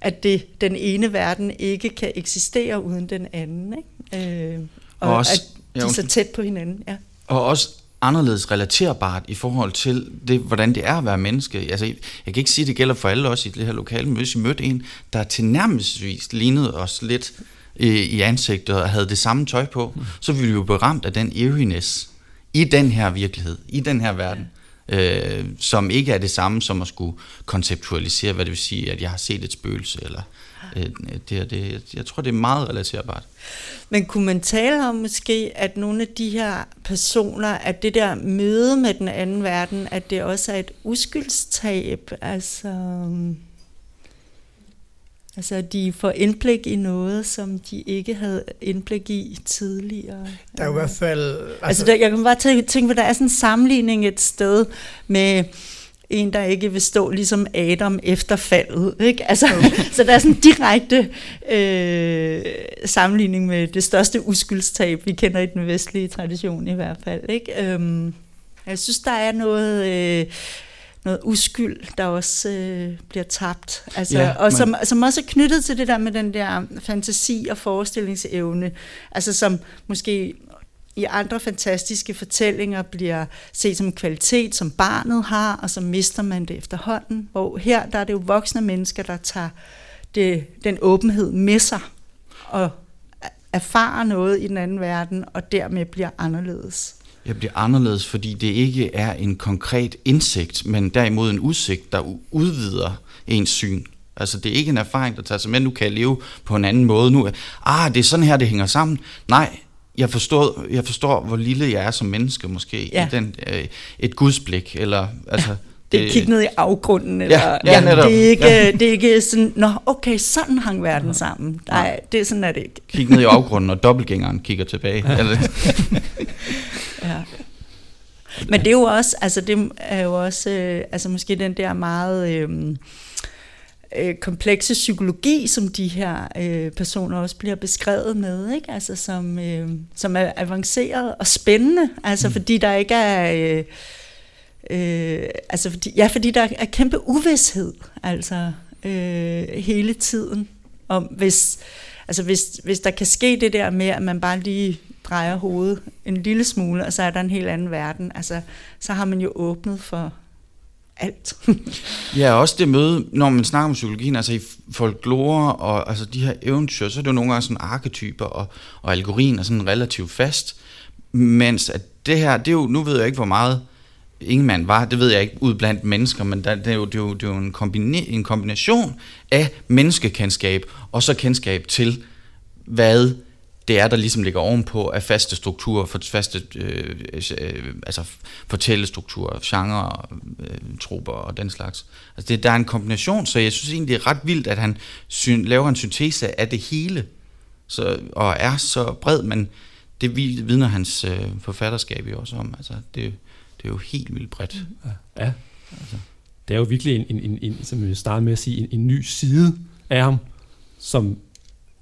at det, den ene verden ikke kan eksistere uden den anden, ikke? Øh, og, og også, at de er så tæt på hinanden, ja. Og også anderledes relaterbart i forhold til det, hvordan det er at være menneske. Altså, jeg kan ikke sige, at det gælder for alle os i det her lokale, men hvis I mødte en, der tilnærmelsesvis lignede os lidt i, i ansigtet og havde det samme tøj på, mm. så ville vi jo beramt af den eeriness i den her virkelighed, i den her verden, øh, som ikke er det samme som at skulle konceptualisere, hvad det vil sige, at jeg har set et spøgelse, eller øh, det, det, jeg tror, det er meget relaterbart. Men kunne man tale om måske, at nogle af de her personer, at det der møde med den anden verden, at det også er et uskyldstab, altså... Altså, at de får indblik i noget, som de ikke havde indblik i tidligere. Der er i hvert fald... Altså, altså der, jeg kan bare tænke, at der er sådan en sammenligning et sted med en, der ikke vil stå ligesom Adam efter faldet. Ikke? Altså, okay. så der er sådan en direkte øh, sammenligning med det største uskyldstab, vi kender i den vestlige tradition i hvert fald. Ikke? Øhm, jeg synes, der er noget... Øh, noget uskyld, der også øh, bliver tabt. Altså, ja, og som, som også er knyttet til det der med den der fantasi og forestillingsevne, altså som måske i andre fantastiske fortællinger bliver set som en kvalitet, som barnet har, og så mister man det efterhånden. Hvor her der er det jo voksne mennesker, der tager det, den åbenhed med sig og erfarer noget i den anden verden, og dermed bliver anderledes. Jeg bliver anderledes, fordi det ikke er en konkret indsigt, men derimod en udsigt, der udvider ens syn. Altså det er ikke en erfaring, der tager sig med, nu kan jeg leve på en anden måde. Nu, ah, det er sådan her, det hænger sammen. Nej, jeg forstår, jeg forstår, hvor lille jeg er som menneske måske, ja. i den, øh, et gudsblik, eller altså... Det er kigge ned i afgrunden, eller ja, ja, ja, det, er ikke, ja. det er ikke sådan, nå okay, sådan hang verden sammen. Nej, det er sådan er det ikke. Kig ned i afgrunden, og dobbeltgængeren kigger tilbage. eller, ja. Men det er jo også, altså det er jo også, øh, altså måske den der meget... Øh, øh, komplekse psykologi, som de her øh, personer også bliver beskrevet med, ikke? Altså, som, øh, som er avanceret og spændende, altså mm. fordi der ikke er... Øh, øh, altså fordi, ja, fordi der er kæmpe uvidshed, altså øh, hele tiden, om hvis, altså hvis, hvis der kan ske det der med, at man bare lige drejer hovedet en lille smule, og så er der en helt anden verden, altså så har man jo åbnet for alt. ja, også det møde, når man snakker om psykologien, altså i folklore og altså de her eventyr, så er det jo nogle gange sådan arketyper, og, og algorien er sådan relativt fast, mens at det her, det er jo, nu ved jeg ikke, hvor meget Ingemann var, det ved jeg ikke ud blandt mennesker, men der, det, er jo, det, er jo, det er jo en, kombine, en kombination af menneskekendskab og så kendskab til, hvad det er, der ligesom ligger ovenpå af faste strukturer, for faste øh, øh, øh altså fortællestrukturer, genre, øh, troper og den slags. Altså det, der er en kombination, så jeg synes egentlig, det er ret vildt, at han syn, laver en syntese af det hele, så, og er så bred, men det vidner hans øh, forfatterskab jo også om. Altså det, det er jo helt vildt bredt. Ja, ja. Altså. det er jo virkelig en, en, en, en som vi starter med at sige, en, en ny side af ham, som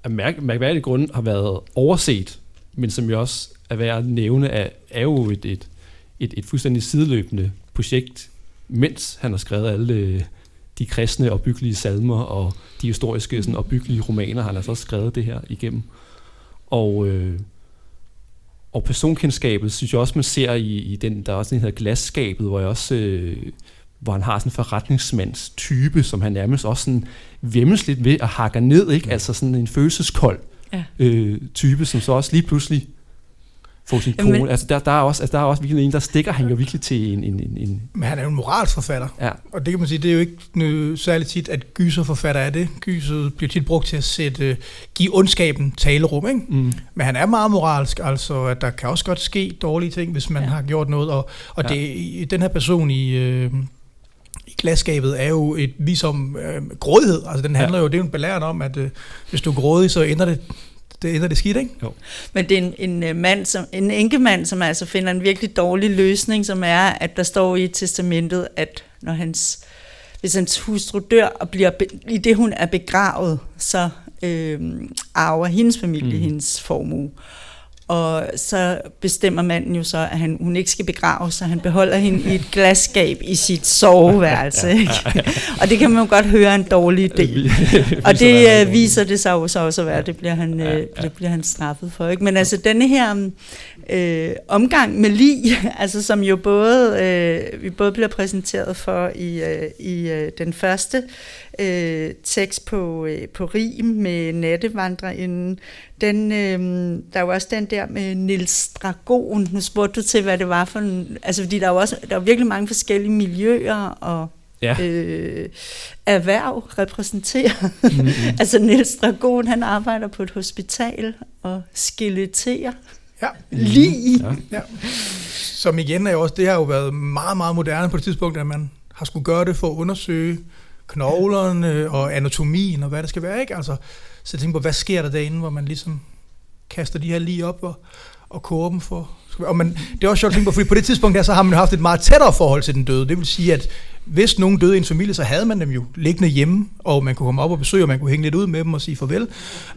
af mærk, mærkværdige grunde har været overset, men som jo også er værd at nævne, er, er jo et, et, et, et fuldstændig sideløbende projekt, mens han har skrevet alle øh, de kristne og byggelige salmer og de historiske sådan, og byggelige romaner, han har så skrevet det her igennem. Og, øh, og personkendskabet, synes jeg også, man ser i, i den, der er også den hedder glasskabet, hvor jeg også øh, hvor han har sådan en forretningsmands type, som han nærmest også sådan vemmes lidt ved at hakke ned, ikke? Altså sådan en følelseskold ja. øh, type, som så også lige pludselig får sin kone. Men, altså der, der, er også, altså der er også virkelig en, der stikker han jo virkelig til en... en, en, en men han er jo en moralsforfatter. Ja. Og det kan man sige, det er jo ikke særligt tit, at gyserforfatter er det. Gyser bliver tit brugt til at sætte, give ondskaben talerum, ikke? Mm. Men han er meget moralsk, altså at der kan også godt ske dårlige ting, hvis man ja. har gjort noget. Og, og ja. det, den her person i... Øh, i glasskabet er jo et vis om øh, grådighed. Altså den handler ja. jo, det er jo en belæring om, at øh, hvis du er grådig, så ender det det ender det skidt, ikke? Jo. Men det er en, en øh, mand, som, en enkemand, som altså finder en virkelig dårlig løsning, som er, at der står i testamentet, at når hans, hvis hans hustru dør og bliver, i det hun er begravet, så øh, arver hendes familie mm. hendes formue. Og så bestemmer manden jo så, at han, hun ikke skal begraves, så han beholder hende i et glasskab i sit soveværelse. Ikke? og det kan man jo godt høre en dårlig idé. og det uh, viser det sig jo så også at være, det bliver han, uh, det bliver han straffet for. Ikke? Men altså denne her uh, omgang med lig, altså som jo både, uh, vi både bliver præsenteret for i, uh, i uh, den første uh, tekst på, uh, på rim med nattevandrerinden, den, øh, der er jo også den der med Nils Dragon. Nu spurgte du til, hvad det var for en... Altså, fordi der er jo også der er virkelig mange forskellige miljøer og ja. øh, erhverv repræsenterer. Mm-hmm. altså, Nils Dragon, han arbejder på et hospital og skeletterer. Ja. Lige. Ja. ja. Som igen er jo også, det har jo været meget, meget moderne på det tidspunkt, at man har skulle gøre det for at undersøge knoglerne og anatomien og hvad det skal være, ikke? Altså, så jeg tænkte på, hvad sker der derinde, hvor man ligesom kaster de her lige op og, og koger dem for... Og man, det er også sjovt at tænke på, fordi på det tidspunkt her, så har man jo haft et meget tættere forhold til den døde. Det vil sige, at hvis nogen døde i en familie, så havde man dem jo liggende hjemme, og man kunne komme op og besøge, og man kunne hænge lidt ud med dem og sige farvel.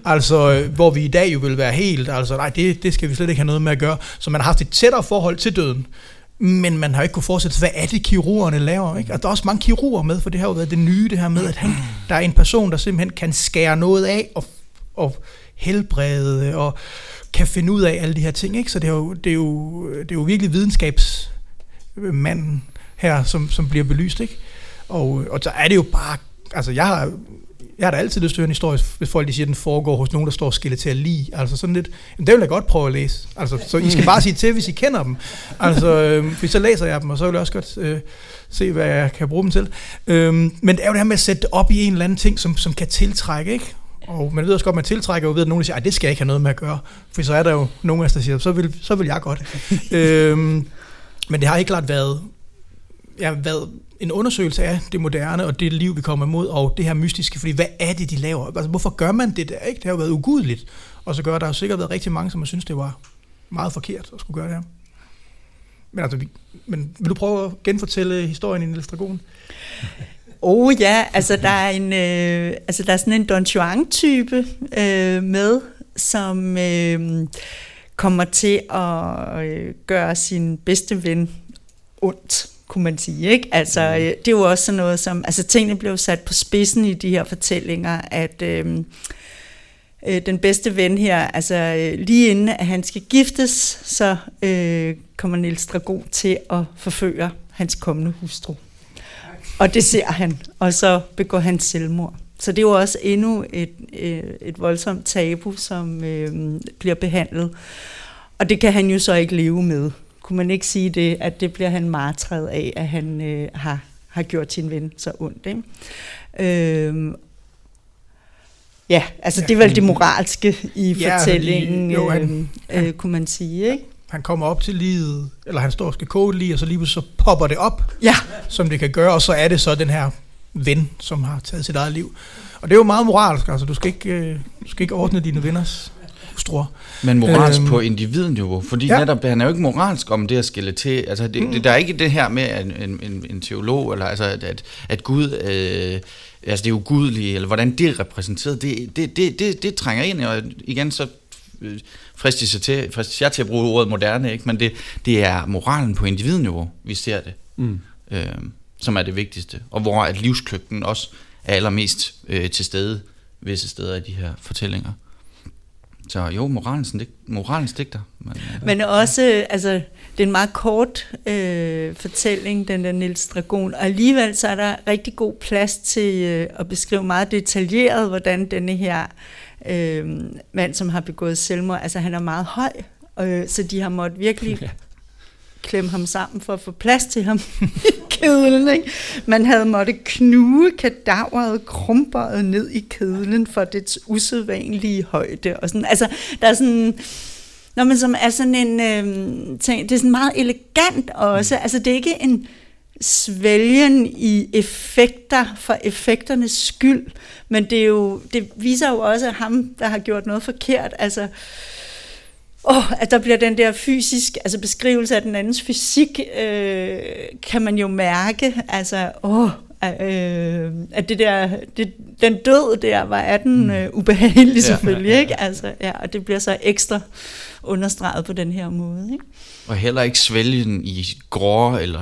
Altså, øh, hvor vi i dag jo vil være helt, altså nej, det, det skal vi slet ikke have noget med at gøre. Så man har haft et tættere forhold til døden men man har ikke kunne forestille sig, hvad er det, kirurgerne laver? Ikke? Og der er også mange kirurger med, for det har jo været det nye, det her med, at han, der er en person, der simpelthen kan skære noget af og, og helbrede og kan finde ud af alle de her ting. Ikke? Så det er, jo, det, er jo, det er jo virkelig videnskabsmanden her, som, som bliver belyst. Ikke? Og, og så er det jo bare... Altså, jeg har, jeg har da altid lyst til at høre en historie, hvis folk de siger, at den foregår hos nogen, der står skille til at lide. Altså sådan lidt, jamen, det vil jeg godt prøve at læse. Altså, så I skal bare sige til, hvis I kender dem. Altså, øh, hvis så læser jeg dem, og så vil jeg også godt øh, se, hvad jeg kan bruge dem til. Øh, men det er jo det her med at sætte det op i en eller anden ting, som, som kan tiltrække, ikke? Og man ved også godt, at man tiltrækker jo ved, at nogen siger, at det skal jeg ikke have noget med at gøre. For så er der jo nogen af os, der siger, så vil, så vil jeg godt. øhm, men det har ikke klart været, ja, været en undersøgelse af det moderne og det liv, vi kommer imod, og det her mystiske, fordi hvad er det, de laver? Altså, hvorfor gør man det der? Ikke? Det har jo været ugudeligt. Og så gør der jo sikkert været rigtig mange, som har synes det var meget forkert at skulle gøre det her. Men, altså, vi, men vil du prøve at genfortælle historien i Niels Dragon? Oh ja, altså der er en, øh, altså der er sådan en Don Juan-type øh, med, som øh, kommer til at øh, gøre sin bedste ven ondt kunne man sige. Ikke? Altså, mm. øh, det er jo også sådan noget som, altså tingene blev sat på spidsen i de her fortællinger, at øh, øh, den bedste ven her, altså øh, lige inden at han skal giftes, så øh, kommer Niels Dragon til at forføre hans kommende hustru. Og det ser han, og så begår han selvmord. Så det er jo også endnu et, øh, et voldsomt tabu, som øh, bliver behandlet. Og det kan han jo så ikke leve med. Kunne man ikke sige det, at det bliver han martret af, at han øh, har, har gjort sin ven så ondt. Ikke? Øh, ja, altså det er vel det moralske i ja, fortællingen, jo, han, øh, øh, kunne man sige. Ikke? han kommer op til livet, eller han står og skal koge lige, og så lige så popper det op, ja. som det kan gøre, og så er det så den her ven, som har taget sit eget liv. Og det er jo meget moralsk, altså du skal ikke, øh, du skal ikke ordne dine venners hustruer. Men moralsk øhm, på individniveau, fordi ja. netop, han er jo ikke moralsk om det at skille til, altså det, mm. det, der er ikke det her med en, en, en teolog, eller altså at, at, at Gud, øh, altså det ugudelige, eller hvordan det er repræsenteret, det, det, det, det, det trænger ind, og igen så øh, fristes jeg til, fristes jeg til at bruge ordet moderne, ikke? men det, det er moralen på individniveau, vi ser det, mm. øh, som er det vigtigste, og hvor at livskløgten også er allermest øh, til stede visse steder i de her fortællinger. Så jo, moralens, moralens digter. Men, øh, men også, altså, det er en meget kort øh, fortælling, den der Nils Dragon, og alligevel så er der rigtig god plads til øh, at beskrive meget detaljeret, hvordan denne her øh, mand, som har begået selvmord, altså han er meget høj, øh, så de har måttet virkelig ja klemme ham sammen for at få plads til ham i kedlen. Ikke? Man havde måtte knuge kadaveret krumperet ned i kedlen for dets usædvanlige højde. Og sådan. Altså, der er sådan... Når man som er sådan en øh, ting, det er sådan meget elegant også. Altså, det er ikke en svælgen i effekter for effekternes skyld, men det, er jo, det viser jo også ham, der har gjort noget forkert. Altså, oh, at der bliver den der fysisk, altså beskrivelse af den andens fysik, øh, kan man jo mærke. Altså, åh, øh, at det der, det, den død der, var er den mm. øh, ubehagelig selvfølgelig, ja, ja, ja. ikke? Altså, ja, og det bliver så ekstra understreget på den her måde, ikke? Og heller ikke svælge den i grå eller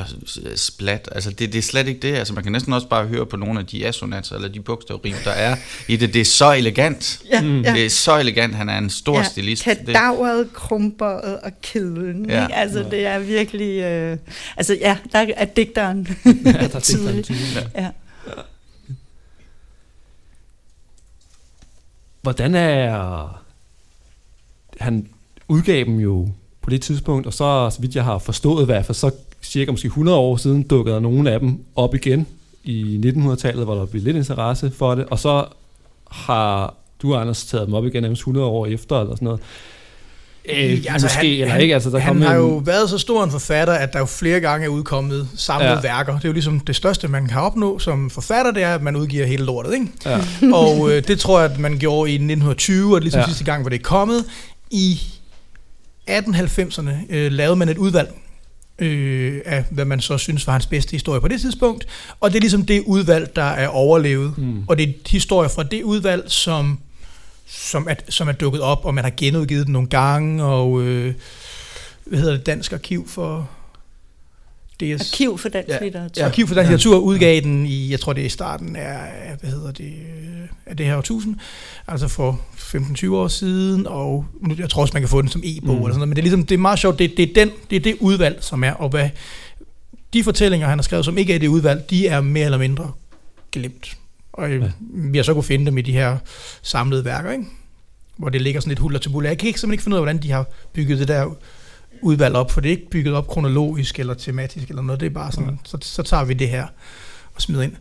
splat. Altså det, det er slet ikke det. Altså man kan næsten også bare høre på nogle af de assonanser eller de bogstavrim, der er i det. Det er så elegant. Ja, mm. ja. Det er så elegant. Han er en stor ja, stilist. Kadaveret, krumperet og kedlen. Ja. Ikke? Altså det er virkelig... Øh, altså ja, der er digteren ja, der er tydelig. Ja ja. Hvordan er... Han udgav dem jo på det tidspunkt, og så, så vidt jeg har forstået i hvert fald, så cirka måske 100 år siden dukkede der nogle af dem op igen i 1900-tallet, hvor der blev lidt interesse for det, og så har du, Anders, taget dem op igen nærmest 100 år efter, eller sådan noget. Øh, altså måske, han, eller ikke. Altså, der han har en... jo været så stor en forfatter, at der jo flere gange er udkommet samlede ja. værker. Det er jo ligesom det største, man kan opnå som forfatter, det er, at man udgiver hele lortet. Ikke? Ja. og øh, det tror jeg, at man gjorde i 1920, og det ligesom ja. sidste gang, hvor det er kommet. I 1890'erne øh, lavede man et udvalg øh, af, hvad man så synes var hans bedste historie på det tidspunkt, og det er ligesom det udvalg, der er overlevet, mm. og det er historier fra det udvalg, som, som, er, som er dukket op, og man har genudgivet den nogle gange, og øh, hvad hedder det, Dansk Arkiv for... DS, Arkiv for dansk ja, litteratur. Ja, Arkiv for dansk litteratur udgav den i, jeg tror det er i starten af, hvad hedder det, af det her årtusind, altså for 15-20 år siden, og nu, jeg tror også, man kan få den som e-bog mm. eller sådan noget, men det er, ligesom, det er meget sjovt, det, det, er den, det er det udvalg, som er, og hvad de fortællinger, han har skrevet, som ikke er det udvalg, de er mere eller mindre glemt. Og ja. vi har så kunne finde dem i de her samlede værker, ikke? hvor det ligger sådan lidt huller til buller. Jeg kan ikke simpelthen ikke finde ud af, hvordan de har bygget det der udvalg op, for det er ikke bygget op kronologisk eller tematisk eller noget. Det er bare sådan, ja. så, så tager vi det her og smider ind.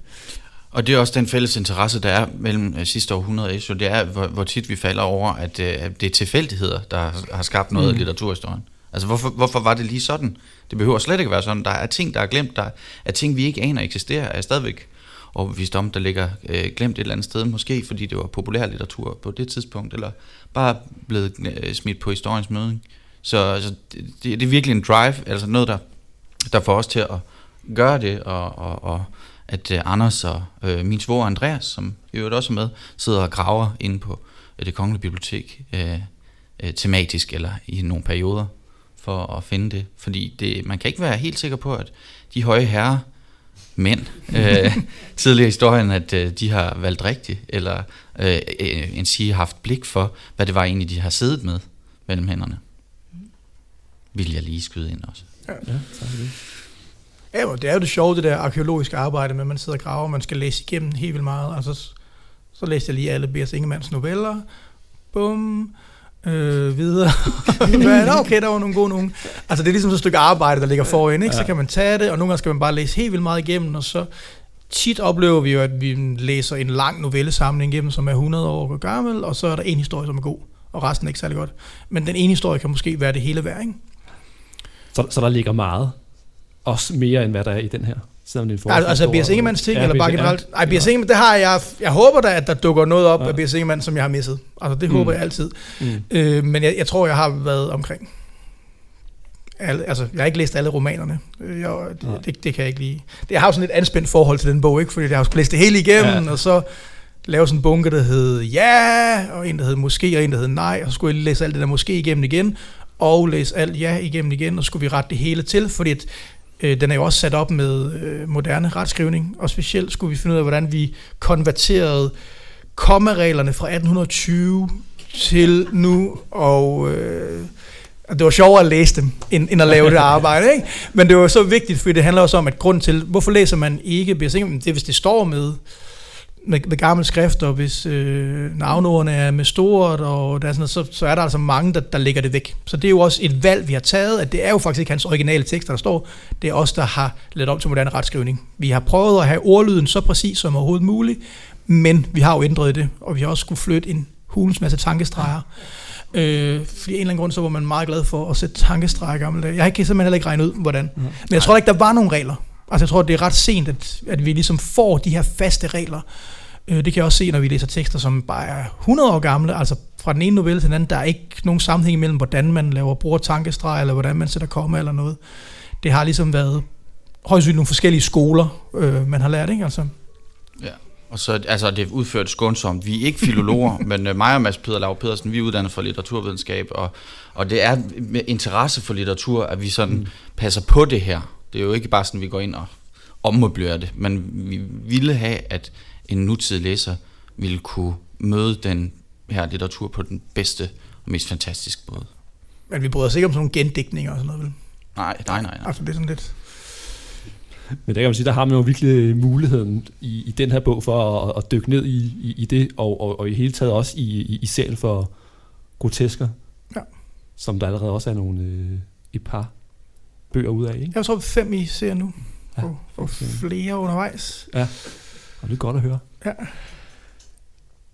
Og det er også den fælles interesse, der er mellem uh, sidste århundrede og det er, hvor, hvor tit vi falder over, at uh, det er tilfældigheder, der har skabt noget mm. af litteraturhistorien. Altså, hvorfor, hvorfor var det lige sådan? Det behøver slet ikke være sådan. Der er ting, der er glemt. Der er ting, vi ikke aner eksisterer, er stadigvæk overbevist om, der ligger øh, glemt et eller andet sted, måske fordi det var populær litteratur på det tidspunkt, eller bare blevet øh, smidt på historiens møde. Så altså, det, det er virkelig en drive, altså noget, der, der får os til at gøre det, og, og, og at øh, Anders og øh, min svoger Andreas, som i øvrigt også er med, sidder og graver inde på øh, det kongelige bibliotek, øh, øh, tematisk eller i nogle perioder, for at finde det. Fordi det, man kan ikke være helt sikker på, at de høje herrer, mænd øh, tidligere i historien, at øh, de har valgt rigtigt, eller øh, en sige haft blik for, hvad det var egentlig, de har siddet med mellem hænderne. Vil jeg lige skyde ind også. Ja, ja tak det. Ja, det er jo det sjove, det der arkeologiske arbejde med, at man sidder og graver, man skal læse igennem helt vildt meget. Altså, så læste jeg lige alle B.S. Ingemanns noveller. Bum øh, videre. Men okay, der var nogle gode nogen. Altså det er ligesom så et stykke arbejde, der ligger foran, ikke? så kan man tage det, og nogle gange skal man bare læse helt vildt meget igennem, og så tit oplever vi jo, at vi læser en lang novellesamling igennem, som er 100 år gammel, og så er der en historie, som er god, og resten er ikke særlig godt. Men den ene historie kan måske være det hele værd, ikke? Så, så der ligger meget, også mere end hvad der er i den her? Selvom det er altså, altså B.S. Ingemanns ting, ja, eller bare generelt? Nej, B.S. Ingemann, det har jeg, jeg håber da, at der dukker noget op ja. af B.S. Ingemann, som jeg har misset. Altså, det mm. håber jeg altid. Mm. Øh, men jeg, jeg tror, jeg har været omkring. Alle, altså, jeg har ikke læst alle romanerne. Øh, jeg, det, det, det, kan jeg ikke lide. Det, jeg har jo sådan et anspændt forhold til den bog, ikke? fordi jeg har læst det hele igennem, ja. og så lave sådan en bunke, der hed ja, og en, der hed måske, og en, der hed nej, og så skulle jeg læse alt det der måske igennem igen, og læse alt ja igennem igen, og så skulle vi rette det hele til, fordi at Øh, den er jo også sat op med øh, moderne retskrivning, og specielt skulle vi finde ud af, hvordan vi konverterede kommareglerne fra 1820 til nu, og øh, det var sjovere at læse dem, end, end at lave det arbejde. Ikke? Men det var så vigtigt, fordi det handler også om, at grund til, hvorfor læser man ikke Det er, hvis det står med med, med gamle skrifter, hvis øh, navnordene er med stort, og der er sådan så, så er der altså mange, der, der lægger det væk. Så det er jo også et valg, vi har taget, at det er jo faktisk ikke hans originale tekster, der står. Det er os, der har lavet om til moderne retskrivning. Vi har prøvet at have ordlyden så præcis som overhovedet muligt, men vi har jo ændret det, og vi har også skulle flytte en hulens masse tankestreger. Øh, fordi en eller anden grund, så var man meget glad for at sætte tankestreger gamle dage. Jeg kan simpelthen heller ikke regne ud, hvordan. Men jeg tror ikke, der var nogen regler. Altså jeg tror, det er ret sent, at, at vi ligesom får de her faste regler. Øh, det kan jeg også se, når vi læser tekster, som bare er 100 år gamle, altså fra den ene novelle til den anden, der er ikke nogen sammenhæng imellem, hvordan man laver bruger tankestreg, eller hvordan man sætter komma eller noget. Det har ligesom været højst nogle forskellige skoler, øh, man har lært, ikke? Altså. Ja, og så altså, det er udført skånsomt. Vi er ikke filologer, men uh, mig og Mads Peder Lav Pedersen, vi er uddannet for litteraturvidenskab, og, og det er med interesse for litteratur, at vi sådan mm. passer på det her. Det er jo ikke bare sådan, at vi går ind og ommøblerer det, men vi ville have, at en nutidig læser ville kunne møde den her litteratur på den bedste og mest fantastiske måde. Men vi bryder os ikke om sådan nogle gendækninger og sådan noget, vel? Nej, nej, nej. nej. Altså det er sådan lidt... Men der kan man sige, der har man jo virkelig muligheden i, i den her bog for at, at dykke ned i, i, i det, og, og, og i hele taget også i, i, i selv for grotesker, ja. som der allerede også er nogle, øh, et par bøger ud af. Ikke? Jeg tror fem i ser nu, ja, og, og flere undervejs. Ja. Og det er godt at høre. Ja.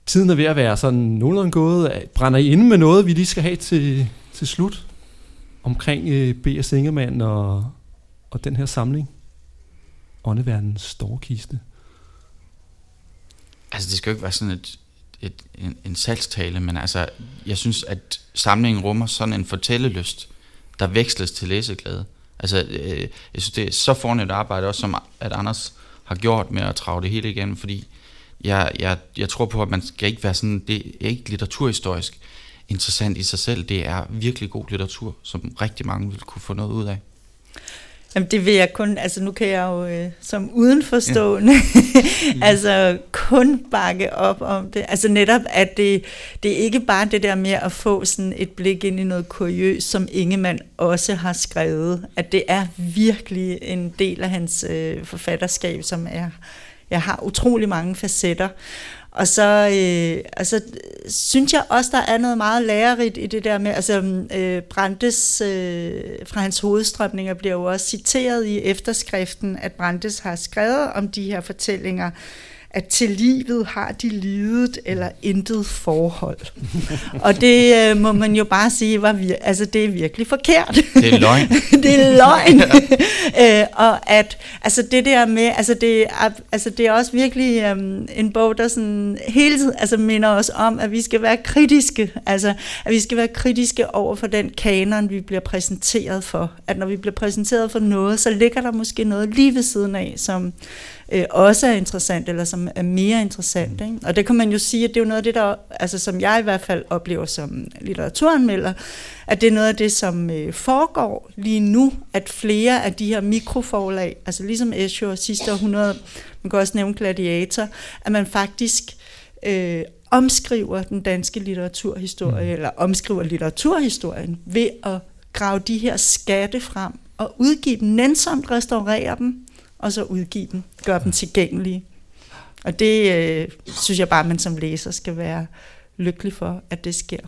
Tiden er ved at være sådan nogenlunde gået. Brænder I inde med noget, vi lige skal have til, til slut? Omkring øh, B.S. Ingemann og, og den her samling? Åndeverdens storkiste. Altså, det skal jo ikke være sådan et, et, en, en salgstale, men altså, jeg synes, at samlingen rummer sådan en fortællelyst, der veksles til læseglæde. Altså, øh, jeg synes, det er så fornemt arbejde, også som at Anders har gjort med at trage det hele igen, fordi jeg, jeg, jeg tror på, at man skal ikke være sådan, det er ikke litteraturhistorisk interessant i sig selv, det er virkelig god litteratur, som rigtig mange vil kunne få noget ud af. Jamen det vil jeg kun, altså nu kan jeg jo øh, som udenforstående, ja. altså kun bakke op om det. Altså netop, at det, det er ikke bare det der med at få sådan et blik ind i noget kuriøst, som Ingemann også har skrevet. At det er virkelig en del af hans øh, forfatterskab, som er, jeg har utrolig mange facetter. Og så øh, altså, synes jeg også, der er noget meget lærerigt i det der med, altså øh, Brandes øh, fra hans hovedstrømninger bliver jo også citeret i efterskriften, at Brandes har skrevet om de her fortællinger, at til livet har de lidet eller intet forhold. og det øh, må man jo bare sige, var vir- altså det er virkelig forkert. Det er løgn. det er løgn. øh, og at altså det der med, altså det, er, altså det er også virkelig um, en bog, der sådan hele tiden altså minder os om, at vi skal være kritiske. Altså at vi skal være kritiske over for den kanon, vi bliver præsenteret for. At når vi bliver præsenteret for noget, så ligger der måske noget lige ved siden af, som øh, også er interessant, eller som er mere interessant. Ikke? Og det kan man jo sige, at det er jo noget af det, der, altså, som jeg i hvert fald oplever som litteraturanmelder, at det er noget af det, som øh, foregår lige nu, at flere af de her mikroforlag, altså ligesom Escher sidste århundrede, man kan også nævne Gladiator, at man faktisk øh, omskriver den danske litteraturhistorie, mm. eller omskriver litteraturhistorien, ved at grave de her skatte frem, og udgive dem, nænsomt restaurere dem, og så udgive dem, gøre dem tilgængelige. Og det øh, synes jeg bare, at man som læser skal være lykkelig for, at det sker.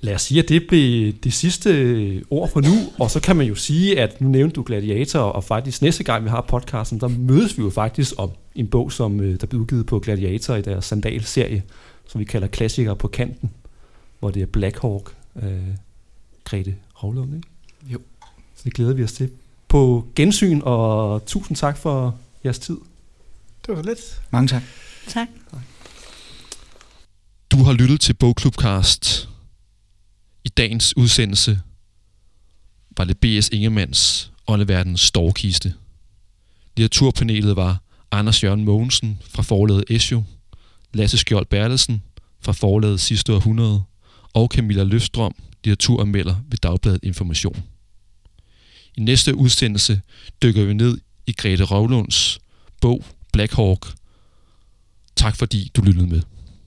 Lad os sige, at det blev det sidste ord for nu, og så kan man jo sige, at nu nævnte du Gladiator, og faktisk næste gang vi har podcasten, der mødes vi jo faktisk om en bog, som øh, der blev udgivet på Gladiator i deres sandalserie, som vi kalder Klassikere på kanten, hvor det er Black Hawk, øh, Grete Hovlund, ikke? Jo. Så det glæder vi os til på gensyn, og tusind tak for jeres tid. Det var lidt. Mange tak. Tak. Du har lyttet til Bogklubcast. I dagens udsendelse var det B.S. Ingemanns Åndeverdens Storkiste. Litteraturpanelet var Anders Jørgen Mogensen fra forlaget Esjo, Lasse Skjold Bertelsen fra forlaget Sidste Århundrede og Camilla Løfstrøm, litteraturanmelder ved Dagbladet Information. I næste udsendelse dykker vi ned i Grete Rovlunds bog Black Hawk. Tak fordi du lyttede med.